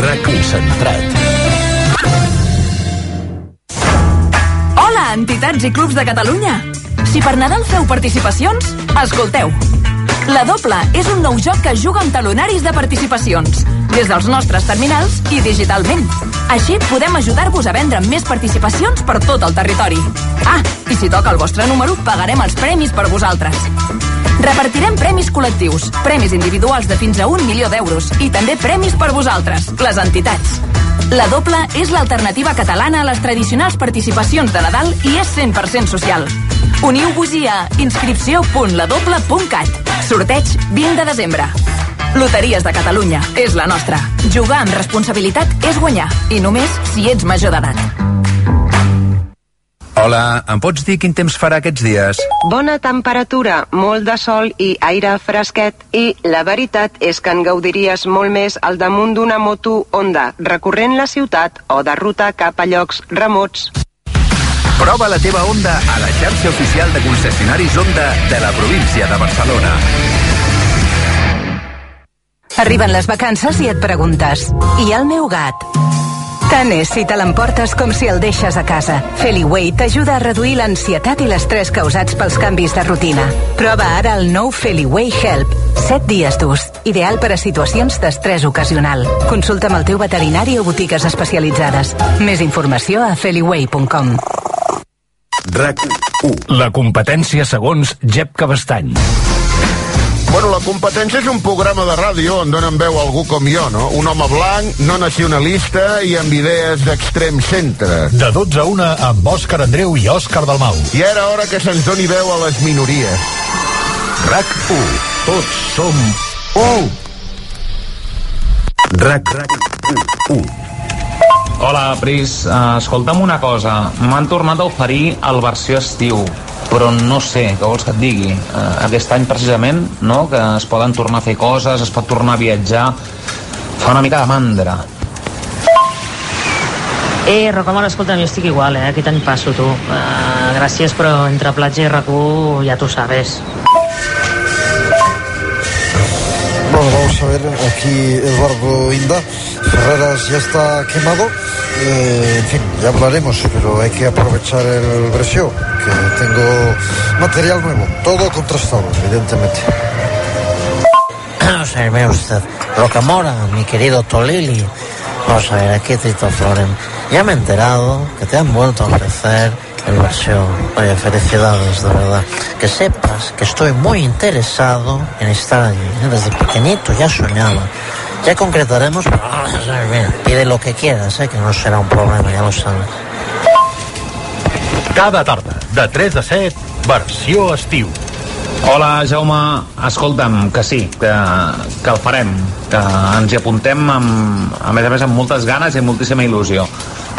RAC concentrat. Hola, entitats i clubs de Catalunya! Si per Nadal feu participacions, escolteu. La Doble és un nou joc que juga amb talonaris de participacions, des dels nostres terminals i digitalment. Així podem ajudar-vos a vendre més participacions per tot el territori. Ah, i si toca el vostre número, pagarem els premis per vosaltres. Repartirem premis col·lectius, premis individuals de fins a un milió d'euros i també premis per vosaltres, les entitats. La doble és l'alternativa catalana a les tradicionals participacions de Nadal i és 100% social. Uniu-vos-hi a inscripció.ladoble.cat. Sorteig 20 de desembre. Loteries de Catalunya. És la nostra. Jugar amb responsabilitat és guanyar. I només si ets major d'edat. Hola, em pots dir quin temps farà aquests dies? Bona temperatura, molt de sol i aire fresquet i la veritat és que en gaudiries molt més al damunt d'una moto Honda, recorrent la ciutat o de ruta cap a llocs remots. Prova la teva Honda a la xarxa oficial de concessionaris Honda de la província de Barcelona. Arriben les vacances i et preguntes i el meu gat? Tant és si te l'emportes com si el deixes a casa. Feliway t'ajuda a reduir l'ansietat i l'estrès causats pels canvis de rutina. Prova ara el nou Feliway Help. 7 dies d'ús. Ideal per a situacions d'estrès ocasional. Consulta amb el teu veterinari o botigues especialitzades. Més informació a feliway.com. RAC 1. La competència segons Jep Cabestany. Bueno, la competència és un programa de ràdio on donen veu a algú com jo, no? Un home blanc, no nacionalista i amb idees d'extrem centre. De 12 a 1 amb Òscar Andreu i Òscar Dalmau. I era hora que se'ns doni veu a les minories. RAC 1. Tots som 1. RAC 1. Hola, Pris. Uh, escolta'm una cosa. M'han tornat a oferir el versió estiu, però no sé, què vols que et digui? Uh, aquest any, precisament, no?, que es poden tornar a fer coses, es pot tornar a viatjar... Fa una mica de mandra. Eh, Rocamora, escolta'm, jo estic igual, eh? Aquest any passo, tu. Uh, gràcies, però entre platja i rac ja tu sabes. Bueno, vamos a ver, aquí Eduardo Inda. Ferreras ya está quemado. Eh, en fin, ya hablaremos, pero hay que aprovechar el Bresio, que tengo material nuevo, todo contrastado, evidentemente. Vamos a ver, vea usted, Rocamora, mi querido Tolili. Vamos a ver, aquí Tito Floren. Ya me he enterado que te han vuelto a ofrecer el Bresio. Oye, felicidades, de verdad. Que sepas que estoy muy interesado en estar allí. ¿eh? Desde pequeñito ya soñaba Ya concretaremos, pero vamos a ver, mira, pide lo que quieras, ¿eh? que no será un problema, ya lo sabes. Cada tarda, de 3 a 7, versió estiu. Hola, Jaume. Escolta'm, que sí, que, que el farem, que ens hi apuntem amb, a més a més amb moltes ganes i amb moltíssima il·lusió.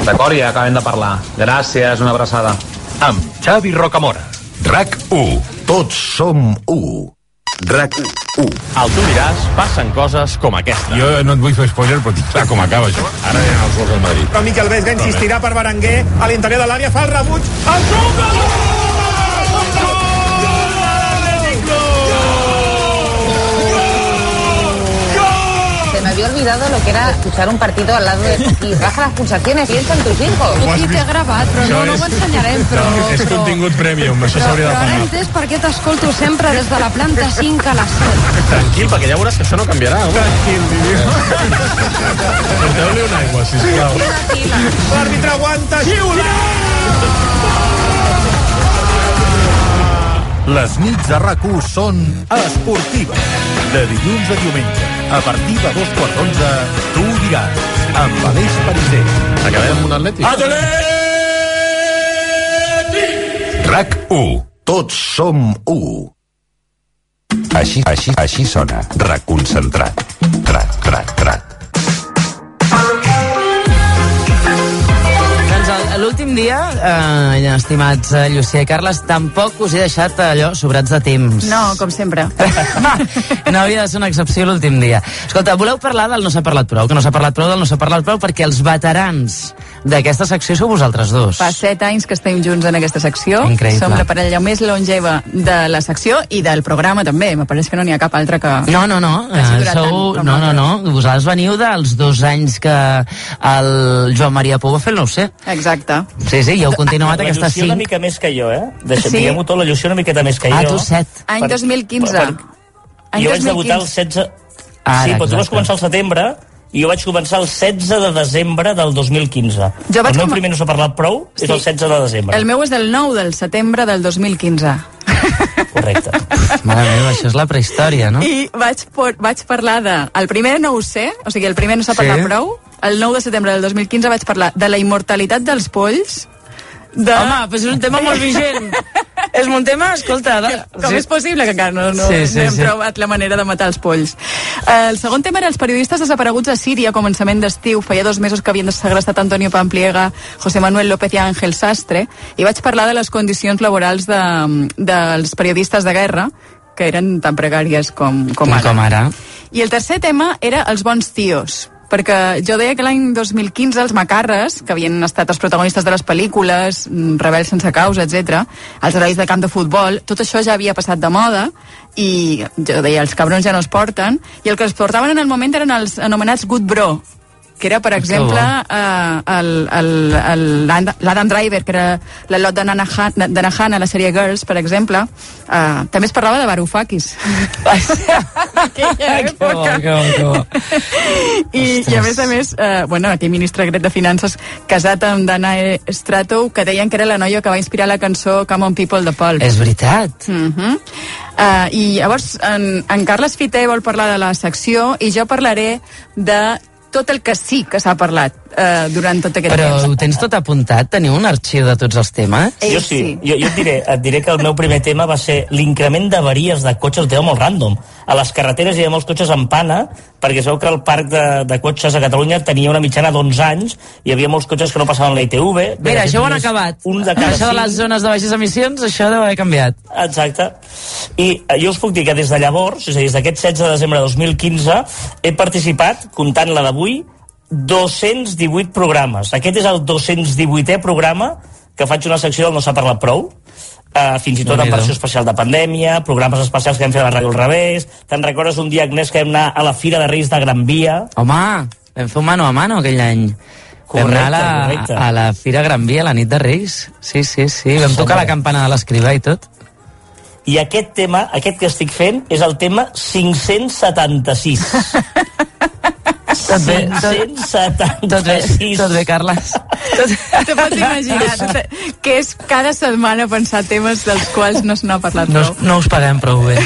D'acord? I acabem de parlar. Gràcies, una abraçada. Amb Xavi Rocamora. RAC 1. Tots som 1. RAC 1. Al tu diràs, passen coses com aquesta. Jo no et vull fer spoiler, però tinc clar com acaba això. Ara ha els gols del Madrid. Però Miquel Vesga insistirà per Berenguer a l'interior de l'àrea, fa el rebuig, el gol! Había olvidado lo que era escuchar un partido al lado de aquí. Baja las pulsaciones, piensa en tus hijos. Aquí t'he gravat, però no, no ho ensenyarem, però... És contingut premium, això Però, s'hauria de però ara pagar. entès per què t'escolto sempre des de la planta 5 a la 7. Tranquil, perquè ja veuràs que això no canviarà. Tranquil, Porteu-li una aigua, sisplau. L'àrbitre aguanta, xiula! Les nits de rac són esportives. De dilluns a diumenge, a partir de dos quarts d'onze, tu ho diràs, amb Aleix Pariser. Acabem amb un atlètic. RAC 1. Tots som 1. Així, així, així sona. RAC concentrat. RAC, RAC, RAC. Doncs el- l'últim dia, eh, estimats eh, Llucia i Carles, tampoc us he deixat allò sobrats de temps. No, com sempre. No havia de ser una excepció l'últim dia. Escolta, voleu parlar del no s'ha parlat prou? Que no s'ha parlat prou del no s'ha parlat prou perquè els veterans d'aquesta secció sou vosaltres dos. Fa set anys que estem junts en aquesta secció. Increïble. Som la parella més longeva de la secció i del programa també. Me pareix que no n'hi ha cap altra que... No, no, no. Eh, sou, tant no, no, no. Vosaltres veniu dels dos anys que el Joan Maria Pou va fer el nou ser. Exacte. Sí, sí, i heu continuat la aquesta Llucia una cinc. mica més que jo, eh? Deixa, Sí? Diguem-ho tot, la Llucia una miqueta més que Ah, jo. tu set. Any 2015. Per, Any jo vaig debutar el 2015. 16... Ara, sí, però tu vas exacte. començar al setembre i jo vaig començar el 16 de desembre del 2015. Jo vaig el meu com- primer no s'ha parlat prou és Sí. el 16 de desembre. El meu és del 9 del setembre del 2015. Correcte. Mare meva, això és la prehistòria, no? I vaig, por, vaig parlar de... El primer no ho sé, o sigui, el primer no s'ha Sí. parlat prou. El 9 de setembre del 2015 vaig parlar de la immortalitat dels polls, de... Home, però és un tema molt vigent. és un tema, escolta... De... Com és possible que encara no, no, Sí, sí, no hem sí. trobat la manera de matar els polls? Eh, El segon tema era els periodistes desapareguts a Síria a començament d'estiu. Feia dos mesos que havien segrestat Antonio Pampliega, José Manuel López i Ángel Sastre, i vaig parlar de les condicions laborals de, dels periodistes de guerra, que eren tan precàries com, com ara. Com ara. I el tercer tema era els bons tios perquè jo deia que l'any 2015 els macarres, que havien estat els protagonistes de les pel·lícules, mm, Rebels sense causa, etc, els herois de camp de futbol, tot això ja havia passat de moda i jo deia, els cabrons ja no es porten, i el que es portaven en el moment eren els anomenats good bro, que era, per exemple, eh, l'Adam Driver, que era de Nanahan, de Nahan a la sèrie Girls, per exemple. Eh, també es parlava de Varoufakis. Aquella Que bo, que bo, que bo. I, I a més a més, eh, bueno, aquell ministre secret de Finances casat amb Danae Stratow, que deien que era la noia que va inspirar la cançó Come on People de Pulp. És veritat. Mm -hmm. uh, I llavors en, en Carles Fiter vol parlar de la secció i jo parlaré de tot el que sí que s'ha parlat uh, durant tot aquest Però temps. ho tens tot apuntat? Teniu un arxiu de tots els temes? Jo sí, jo, jo et, diré, et diré que el meu primer tema va ser l'increment d'avaries de cotxes, un tema molt random. A les carreteres hi ha molts cotxes en pana, perquè es veu que el parc de, de cotxes a Catalunya tenia una mitjana d'11 anys, hi havia molts cotxes que no passaven la ITV. Mira, això ho han acabat. Un de cada això de les zones de baixes emissions, això deu haver canviat. Exacte. I eh, jo us puc dir que des de llavors, és a dir, des d'aquest 16 de desembre de 2015, he participat, comptant la d'avui, 218 programes. Aquest és el 218è programa que faig una secció del No s'ha parlat prou, uh, fins i tot en versió especial de pandèmia, programes especials que hem fet a la ràdio al revés, te'n recordes un dia, Agnès, que vam anar a la Fira de Reis de Gran Via? Home, vam fer un mano a mano aquell any. vam anar a la, correcte. a la Fira Gran Via la nit de Reis. Sí, sí, sí. Vam tocar la campana de l'escrivà i tot. I aquest tema, aquest que estic fent, és el tema 576. Tot bé, tot, 576. tot bé, tot bé, Carles. Te pots imaginar que és cada setmana pensar temes dels quals no se n'ha parlat No, prou. no us paguem prou bé.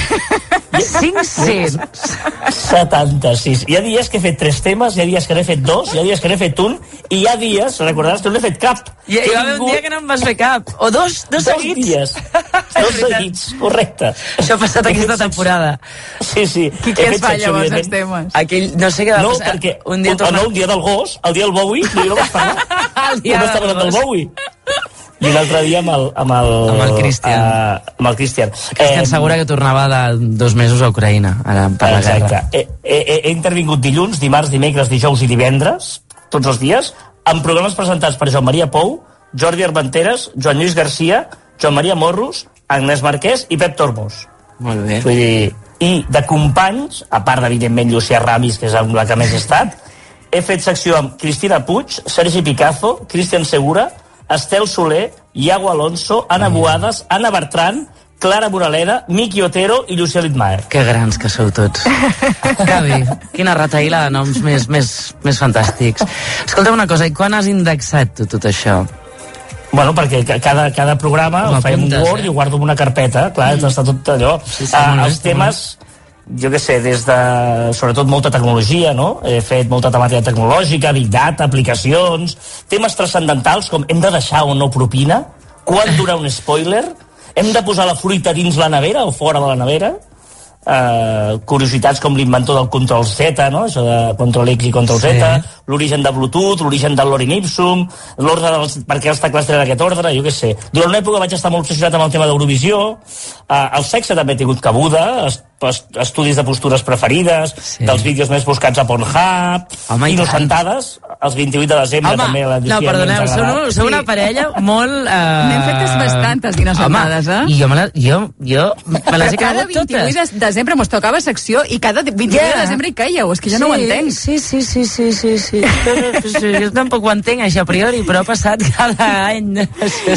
500. 76. Hi ha dies que he fet tres temes, hi ha dies que n'he fet dos, hi ha dies que n'he fet un, i hi ha dies, recordaràs, que no n'he fet cap. I hi va haver un dia que no em vas fer cap. O dos, dos Dos seguits. dies. Dos seguits, correcte. Això ha passat aquesta temporada. Sí, sí. Qui He què es fa llavors, els temes? Aquell, no sé què va No, passar. perquè un dia o, torna... no, un dia del gos, el dia del Bowie, no, jo no vaig parlar. El dia no del estava del gos. Bowie. I l'altre dia amb el... Amb el, Amb el Christian. Uh, amb el Christian. Cristian Segura que tornava de dos mesos a Ucraïna, ara per la Exacte. guerra. He, he, he intervingut dilluns, dimarts, dimecres, dijous i divendres, tots els dies, amb programes presentats per Joan Maria Pou, Jordi Armenteres, Joan Lluís Garcia, Joan Maria Morros, Agnès Marquès i Pep Tormos. Molt bé. Vull dir, I de companys, a part d'evidentment Llucià Ramis, que és amb la que més he estat, he fet secció amb Cristina Puig, Sergi Picazo, Cristian Segura, Estel Soler, Iago Alonso, Anna Boades, Anna Bertran, Clara Moraleda, Miki Otero i Llucia Litmaer. Que grans que sou tots. que bé. Quina retaïla de noms més, més, més fantàstics. Escolta una cosa, i quan has indexat tu tot això? Bueno, perquè ca- cada, cada programa Ho ho fem un Word eh? i ho guardo en una carpeta, clar, mm. està tot allò. Sí, sí, Ah, molt els temes, jo què sé, des de, sobretot molta tecnologia, no? He fet molta temàtica tecnològica, big data, aplicacions, temes transcendentals com hem de deixar o no propina, quan dura un spoiler, hem de posar la fruita dins la nevera o fora de la nevera, eh, curiositats com l'inventor del control Z, no? això de control X i control Sí. Z, l'origen de Bluetooth, l'origen del Lorem Ipsum, l'ordre dels... per què els teclats tenen aquest ordre, jo què sé. Durant una època vaig estar molt obsessionat amb el tema d'Eurovisió, eh, el sexe també ha tingut cabuda, es, estudis de postures preferides, sí. dels vídeos més buscats a Pornhub, Home, i innocentades, els 28 de desembre Home, també. La no, perdoneu, sou, una- sou una parella molt... Uh... N'hem fetes bastantes d'innocentades, Home, eh? i jo me, la, jo, jo me les he cada cregut 28 totes. de desembre mos tocava secció i cada 28 Ja. de desembre hi caieu, és que ja no ho Sí, entenc. Sí, sí, sí, sí, sí, sí. sí jo tampoc ho entenc, això a priori, però ha passat cada any.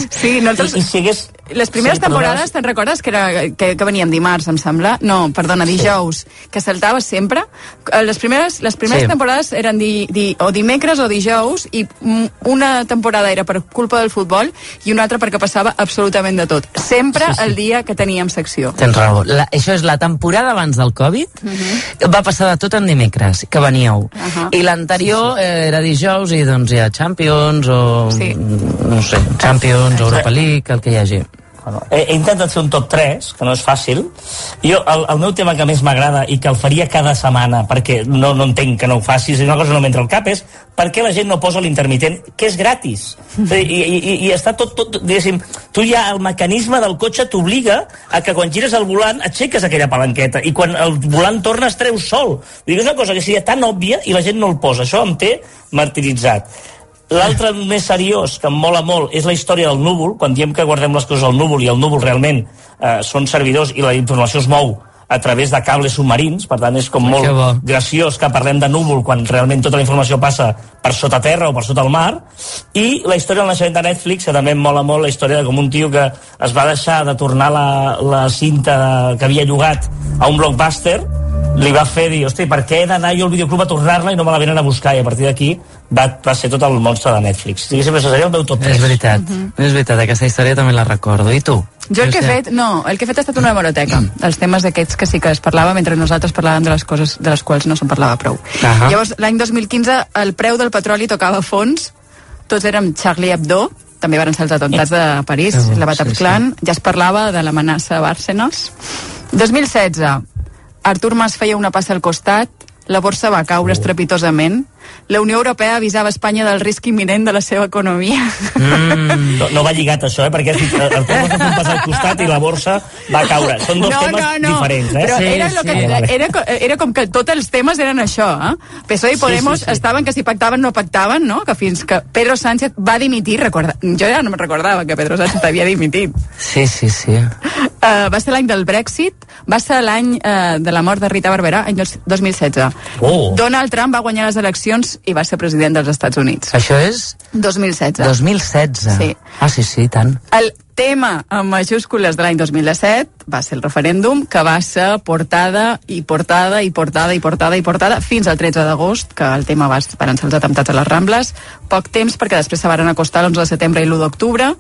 Sí, nosaltres... I, i si hagués... Les primeres Sí, temporades, te'n recordes que, era, que, que veníem dimarts, em sembla? No, perdona, dijous, que saltava sempre. Eh, Les primeres, les primeres Sí. temporades eren di, di, o dimecres o dijous, i mm, una temporada era per culpa del futbol i una altra perquè passava absolutament de tot. Sempre Sí, sí. el dia que teníem secció. Tens raó. La, això és la temporada abans del Covid. Mhm. Va passar de tot en dimecres, que veníeu. Ahà. I l'anterior eh, era dijous i doncs hi ha Champions o... Sí. No sé, Champions, Europa League, el que hi hagi. Bueno, he, he intentat fer un top 3, que no és fàcil. Jo, el, el meu tema que més m'agrada i que el faria cada setmana, perquè no, no entenc que no ho facis, i una cosa no m'entra al cap, és per què la gent no posa l'intermitent, que és gratis. I, i, i, i està tot, tot, diguéssim, tu ja el mecanisme del cotxe t'obliga a que quan gires el volant aixeques aquella palanqueta i quan el volant torna es treu sol. Vull dir, és una cosa que seria tan òbvia i la gent no el posa. Això em té martiritzat. L'altre més seriós, que em mola molt, és la història del núvol. Quan diem que guardem les coses al núvol i el núvol realment eh, són servidors i la informació es mou a través de cables submarins, per tant és com molt Que graciós que parlem de núvol quan realment tota la informació passa per sota terra o per sota el mar. I la història del naixement de Netflix que també em mola molt la història de com un tio que es va deixar de tornar la, la cinta que havia llogat a un blockbuster li va fer dir, hosti, per què he d'anar jo al videoclub a tornar-la i no me la venen a buscar? I a partir d'aquí va, va ser tot el monstre de Netflix. Diguéssim, això seria el meu top 3 És veritat, és veritat, aquesta història també la recordo. I tu? Jo el que he fet, no, el que he fet ha estat una hemeroteca dels temes aquests que sí que es parlava mentre nosaltres parlàvem de les coses de les quals no se'n parlava prou. Ahà. Llavors, l'any 2015 el preu del petroli tocava fons, tots érem Charlie Hebdo, també van ser els atemptats de París, Que bo, la Bataclan, ja es parlava de l'amenaça a Bárcenas. 2016, Artur Mas feia una passa al costat, la borsa va caure estrepitosament, la Unió Europea avisava Espanya del risc imminent de la seva economia. Mm. No, no va lligat això, eh? perquè el Tom va fer un pas al costat i la borsa va caure. Són dos no, temes no, no. diferents, eh? Però era, lo que, era, co- era com que tots els temes eren això, eh? PSOE i Sí, Podemos sí, sí. estaven que si pactaven no pactaven, no? Que fins que Pedro Sánchez va dimitir, recorda... jo ja no me'n recordava que Pedro Sánchez havia dimitit. Sí, sí, sí. Uh, va ser l'any del Brexit, va ser l'any uh, de la mort de Rita Barberà, any dos- 2016. Oh. Donald Trump va guanyar les eleccions i va ser president dels Estats Units. Això és 2016. 2016. Sí. Ah, sí, sí, tant. El tema amb majúscules de l'any 2017 va ser el referèndum que va ser portada i portada i portada i portada i portada fins al 13 d'agost, que el tema va, van ser els atemptats a les Rambles. Poc temps perquè després se van acostar l'11 de setembre i l'1 d'octubre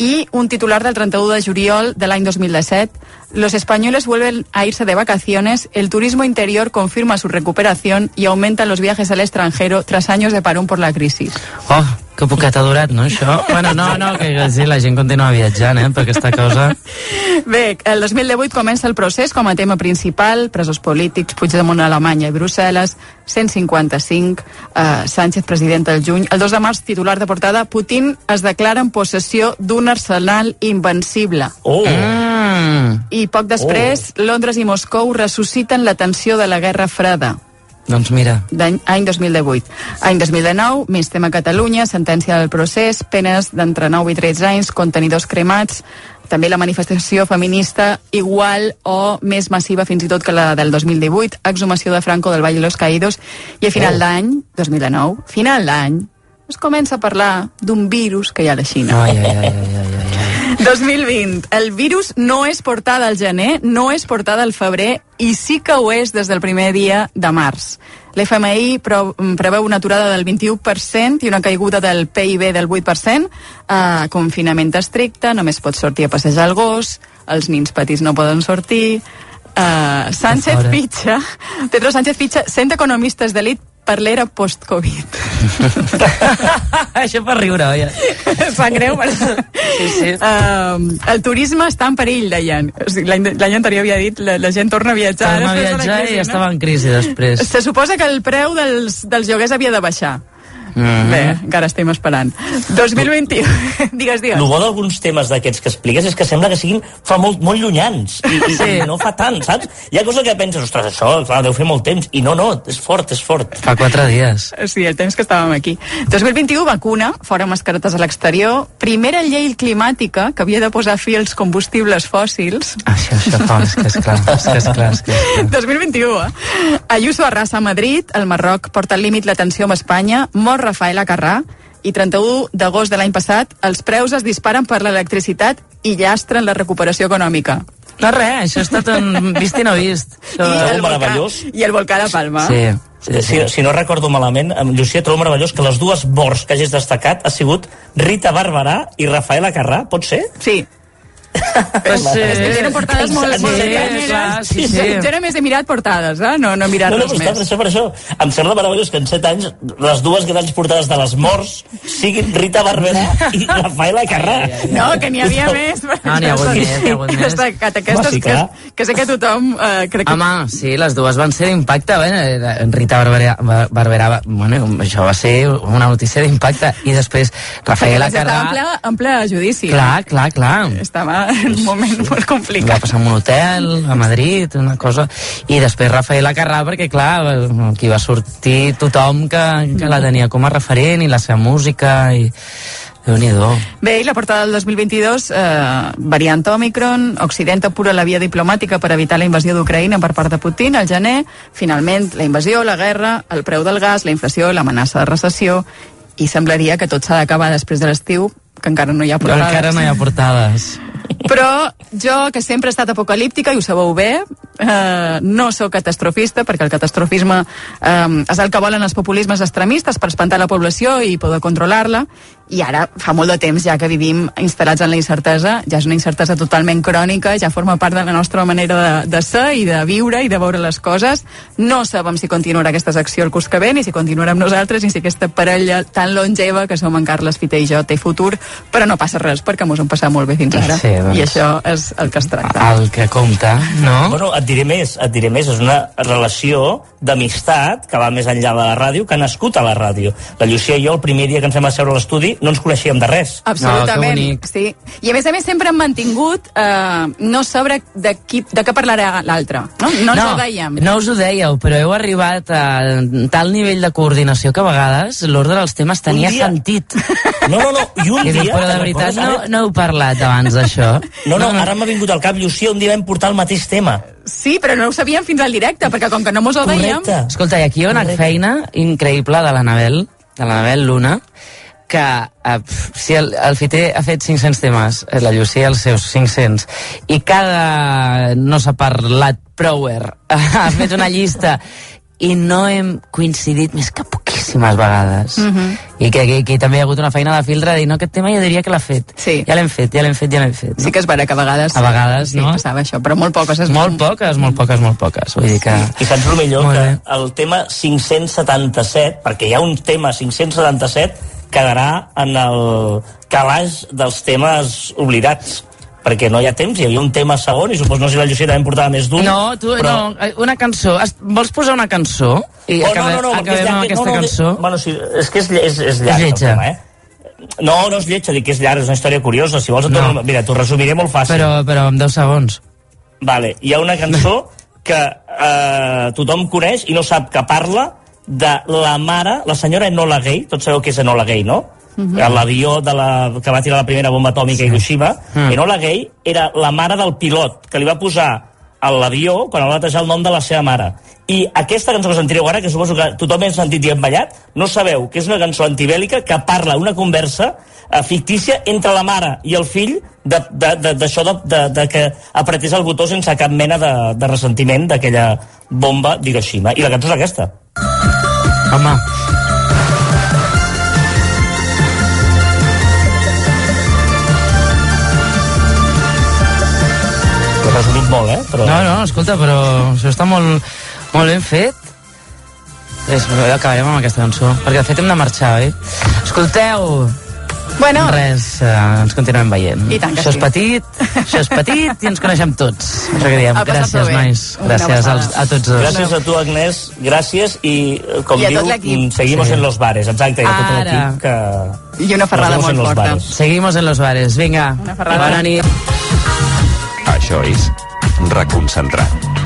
i un titular del 31 de juliol de l'any 2017 Los españoles vuelven a irse de vacaciones, el turismo interior confirma su recuperación y aumentan los viajes al extranjero tras años de parón por la crisis. Oh, que poquet ha durat, no, això? Bueno, no, no, que sí, la gent continua viatjant, eh, per aquesta cosa. Bé, el 2018 comença el procés com a tema principal, presos polítics, Puigdemont a Alemanya i Brussel·les, 155, eh, Sánchez president el juny. El 2 de març, titular de portada, Putin es declara en possessió d'un arsenal invencible. Oh. Mm. I poc després, Londres i Moscou ressusciten la tensió de la Guerra Freda Doncs mira, d'any any 2018. Any 2019, més tema Catalunya, sentència del procés, penes d'entre 9 i 13 anys, contenidors cremats, també la manifestació feminista igual o més massiva fins i tot que la del 2018, exhumació de Franco del Valle de los Caídos, i a final Oh. d'any, 2009, final d'any, es comença a parlar d'un virus que hi ha a la Xina. Ai, ai, ai, ai, ai, ai. 2020. El virus no és portada al gener, no és portada al febrer i sí que ho és des del primer dia de març. L'FMI pro- preveu una aturada del 21% i una caiguda del PIB del 8%, eh, confinament estricte, només pots sortir a passejar el gos, els nins petits no poden sortir, eh, Sánchez fitxa, Pedro Sánchez fitxa 100 economistes d'elit per l'era post-Covid. Això per riure, oi? Sap greu, però... Sí, sí. Uh, el turisme està en perill, deien. O sigui, L'any anterior havia dit la, la gent torna a viatjar. Torna a viatjar crisi, i no? estava en crisi després. Se suposa que el preu dels, dels lloguers havia de baixar. Mhm. Bé, encara estem esperant. 2021. digues, digues. El bo d'alguns temes d'aquests que expliques és que sembla que siguin fa molt, molt llunyans i, i, Sí. i no fa tant, saps? Hi ha coses que penses, ostres, això, clar, deu fer molt temps i no, no, és fort, és fort. Fa quatre dies. Sí, el temps que estàvem aquí. 2021, vacuna, fora mascaretes a l'exterior, primera llei climàtica que havia de posar fi als combustibles fòssils. Això, això fa, és que és clar, és que és clar, és que és clar. 2021, eh? Ayuso arrasa a Madrid, el Marroc porta al límit la tensió amb Espanya, mor Rafaela Carrà, i 31 d'agost de l'any passat els preus es disparen per l'electricitat i llastren la recuperació econòmica. No, res, això ha estat un vist i no vist. Això... I el, meravellós. I el volcà de Palma. Sí. Sí, si, si no recordo malament, amb Llucia trobo meravellós que les dues morts que hagis destacat ha sigut Rita Barberà i Rafaela Carrà, pot ser? Sí. Pues, És que eh, tenen portades molt, Sí, molt sí, clar, sí, sí. Jo només he mirat portades, eh? no, no he mirat No, no, res està, per més. això, per això. Em sembla meravellós que en 7 anys les dues grans portades de les morts siguin Rita Barberà i Rafaela Carrà. No, que n'hi havia més. No, n'hi ha hagut més, n'hi ha hagut més. Destacat, aquestes sí, que, que sé que tothom... Eh, crec que... Home, sí, les dues van ser d'impacte. Bé, Rita Barberà, Bar- Barberà, bueno, això va ser una notícia d'impacte. I després Rafaela Perquè estava en Carrà... ple, en ple judici. Clar, clar, clar. Estava en un moment molt Va complicat. passar en un hotel a Madrid, una cosa... I després Rafaela Carrà, perquè clar, aquí va sortir tothom que, que la tenia com a referent i la seva música i... Bé, i la portada del 2022, eh, variant Omicron, Occident apura la via diplomàtica per evitar la invasió d'Ucraïna per part de Putin al gener, finalment la invasió, la guerra, el preu del gas, la inflació, l'amenaça de recessió, i semblaria que tot s'ha d'acabar després de l'estiu, que encara no hi ha Però portades. encara no hi ha portades. Però jo, que sempre he estat apocalíptica, i ho sabeu bé, eh, no sóc catastrofista, perquè el catastrofisme eh, és el que volen els populismes extremistes per espantar la població i poder controlar-la, i ara fa molt de temps ja que vivim instal·lats en la incertesa, ja és una incertesa totalment crònica, ja forma part de la nostra manera de, de ser i de viure i de veure les coses. No sabem si continuarà aquesta secció el curs que ve, ni si continuarà amb nosaltres, ni si aquesta parella tan longeva que som en Carles Fite i jo té futur, però no passa res, perquè mos hem passat molt bé fins ara. Sí, doncs. I això és el que es tracta. El que compta, no? Bueno, et diré més, et diré més, és una relació d'amistat que va més enllà de la ràdio, que ha nascut a la ràdio. La Llucia i jo, el primer dia que ens vam asseure a l'estudi, no ens coneixíem de res. Absolutament, No, sí. I a més a més sempre hem mantingut eh, no saber de, qui, de què parlarà l'altre. No, no ens ho dèiem. No us ho dèieu, però heu arribat a tal nivell de coordinació que a vegades l'ordre dels temes tenia sentit. No, no, no, i un I dia... però de veritat no, no heu parlat abans d'això? No, no, ara m'ha vingut al cap, Llucia, un dia vam portar el mateix tema. Sí, però no ho sabíem fins al directe, perquè com que no mos ho dèiem... Escolta, i aquí hi ha una feina increïble de l'Anabel, de l'Anabel Luna, que eh, si el, el Fiter ha fet 500 temes, eh, la Llucia els seus 500, i cada no s'ha parlat prower ha fet una llista i no hem coincidit més que poquíssimes vegades. Mhm. I que aquí, aquí també hi ha hagut una feina de filtre de dir, no, aquest tema jo diria que l'ha fet. Sí. Ja l'hem fet, ja l'hem fet, ja l'hem fet. No? Sí que és vera que a vegades... A vegades, sí, no? passava això, però molt poques. És Molt poques, molt poques, molt poques. Vull dir que... I saps el millor? Molt Que bé. el tema 577, perquè hi ha un tema 577, quedarà en el calaix dels temes oblidats perquè no hi ha temps, hi havia un tema segon i supos no sé si la Llucia també portava més d'un No, tu, però... no, eh, una cançó. Es, vols posar una cançó? I Oh, acabem, no, no, no, perquè és acabem amb aquesta no, no, cançó. Bueno, sí, és que és, és, és llarg És el tema, eh? No, no és lletja, dic que és llarg, és una història curiosa. Si vols, et No. mira, t'ho resumiré molt fàcil. Però, però en 10 segons. Vale, hi ha una cançó que eh, tothom coneix i no sap que parla de la mare, la senyora Enola Gay, tots sabeu que és Enola Gay, no? uh -huh. l'avió de la, que va tirar la primera bomba atòmica sí. a Hiroshima, mm. Enola Gay era la mare del pilot, que li va posar a l'avió quan va batejar el nom de la seva mare. I aquesta cançó que sentireu ara, que suposo que tothom ha sentit i hem ballat, no sabeu que és una cançó antibèl·lica que parla una conversa eh, fictícia entre la mare i el fill d'això de, de, de, de, de que apretés el botó sense cap mena de, de ressentiment d'aquella bomba d'Hiroshima. I la cançó és aquesta. Home, L'he resumit molt, eh? Però... No, no, escolta, però això està molt, molt ben fet. És, acabarem amb aquesta cançó, perquè de fet hem de marxar, oi? Escolteu, Bueno. Res, eh, ens continuem veient. I tant que això sí. és petit, això és petit i ens coneixem tots. Això que diem. Gràcies, nois. Gràcies als, a tots dos. Gràcies a tu, Agnès, gràcies i, eh, com I diu, mm, seguimos Sí. en los bares, exacte, i a tot l'equip que... I una ferrada molt forta. bares. Seguimos en los bares. Vinga. Una ferrada. Bona nit. Això és Reconcentrat.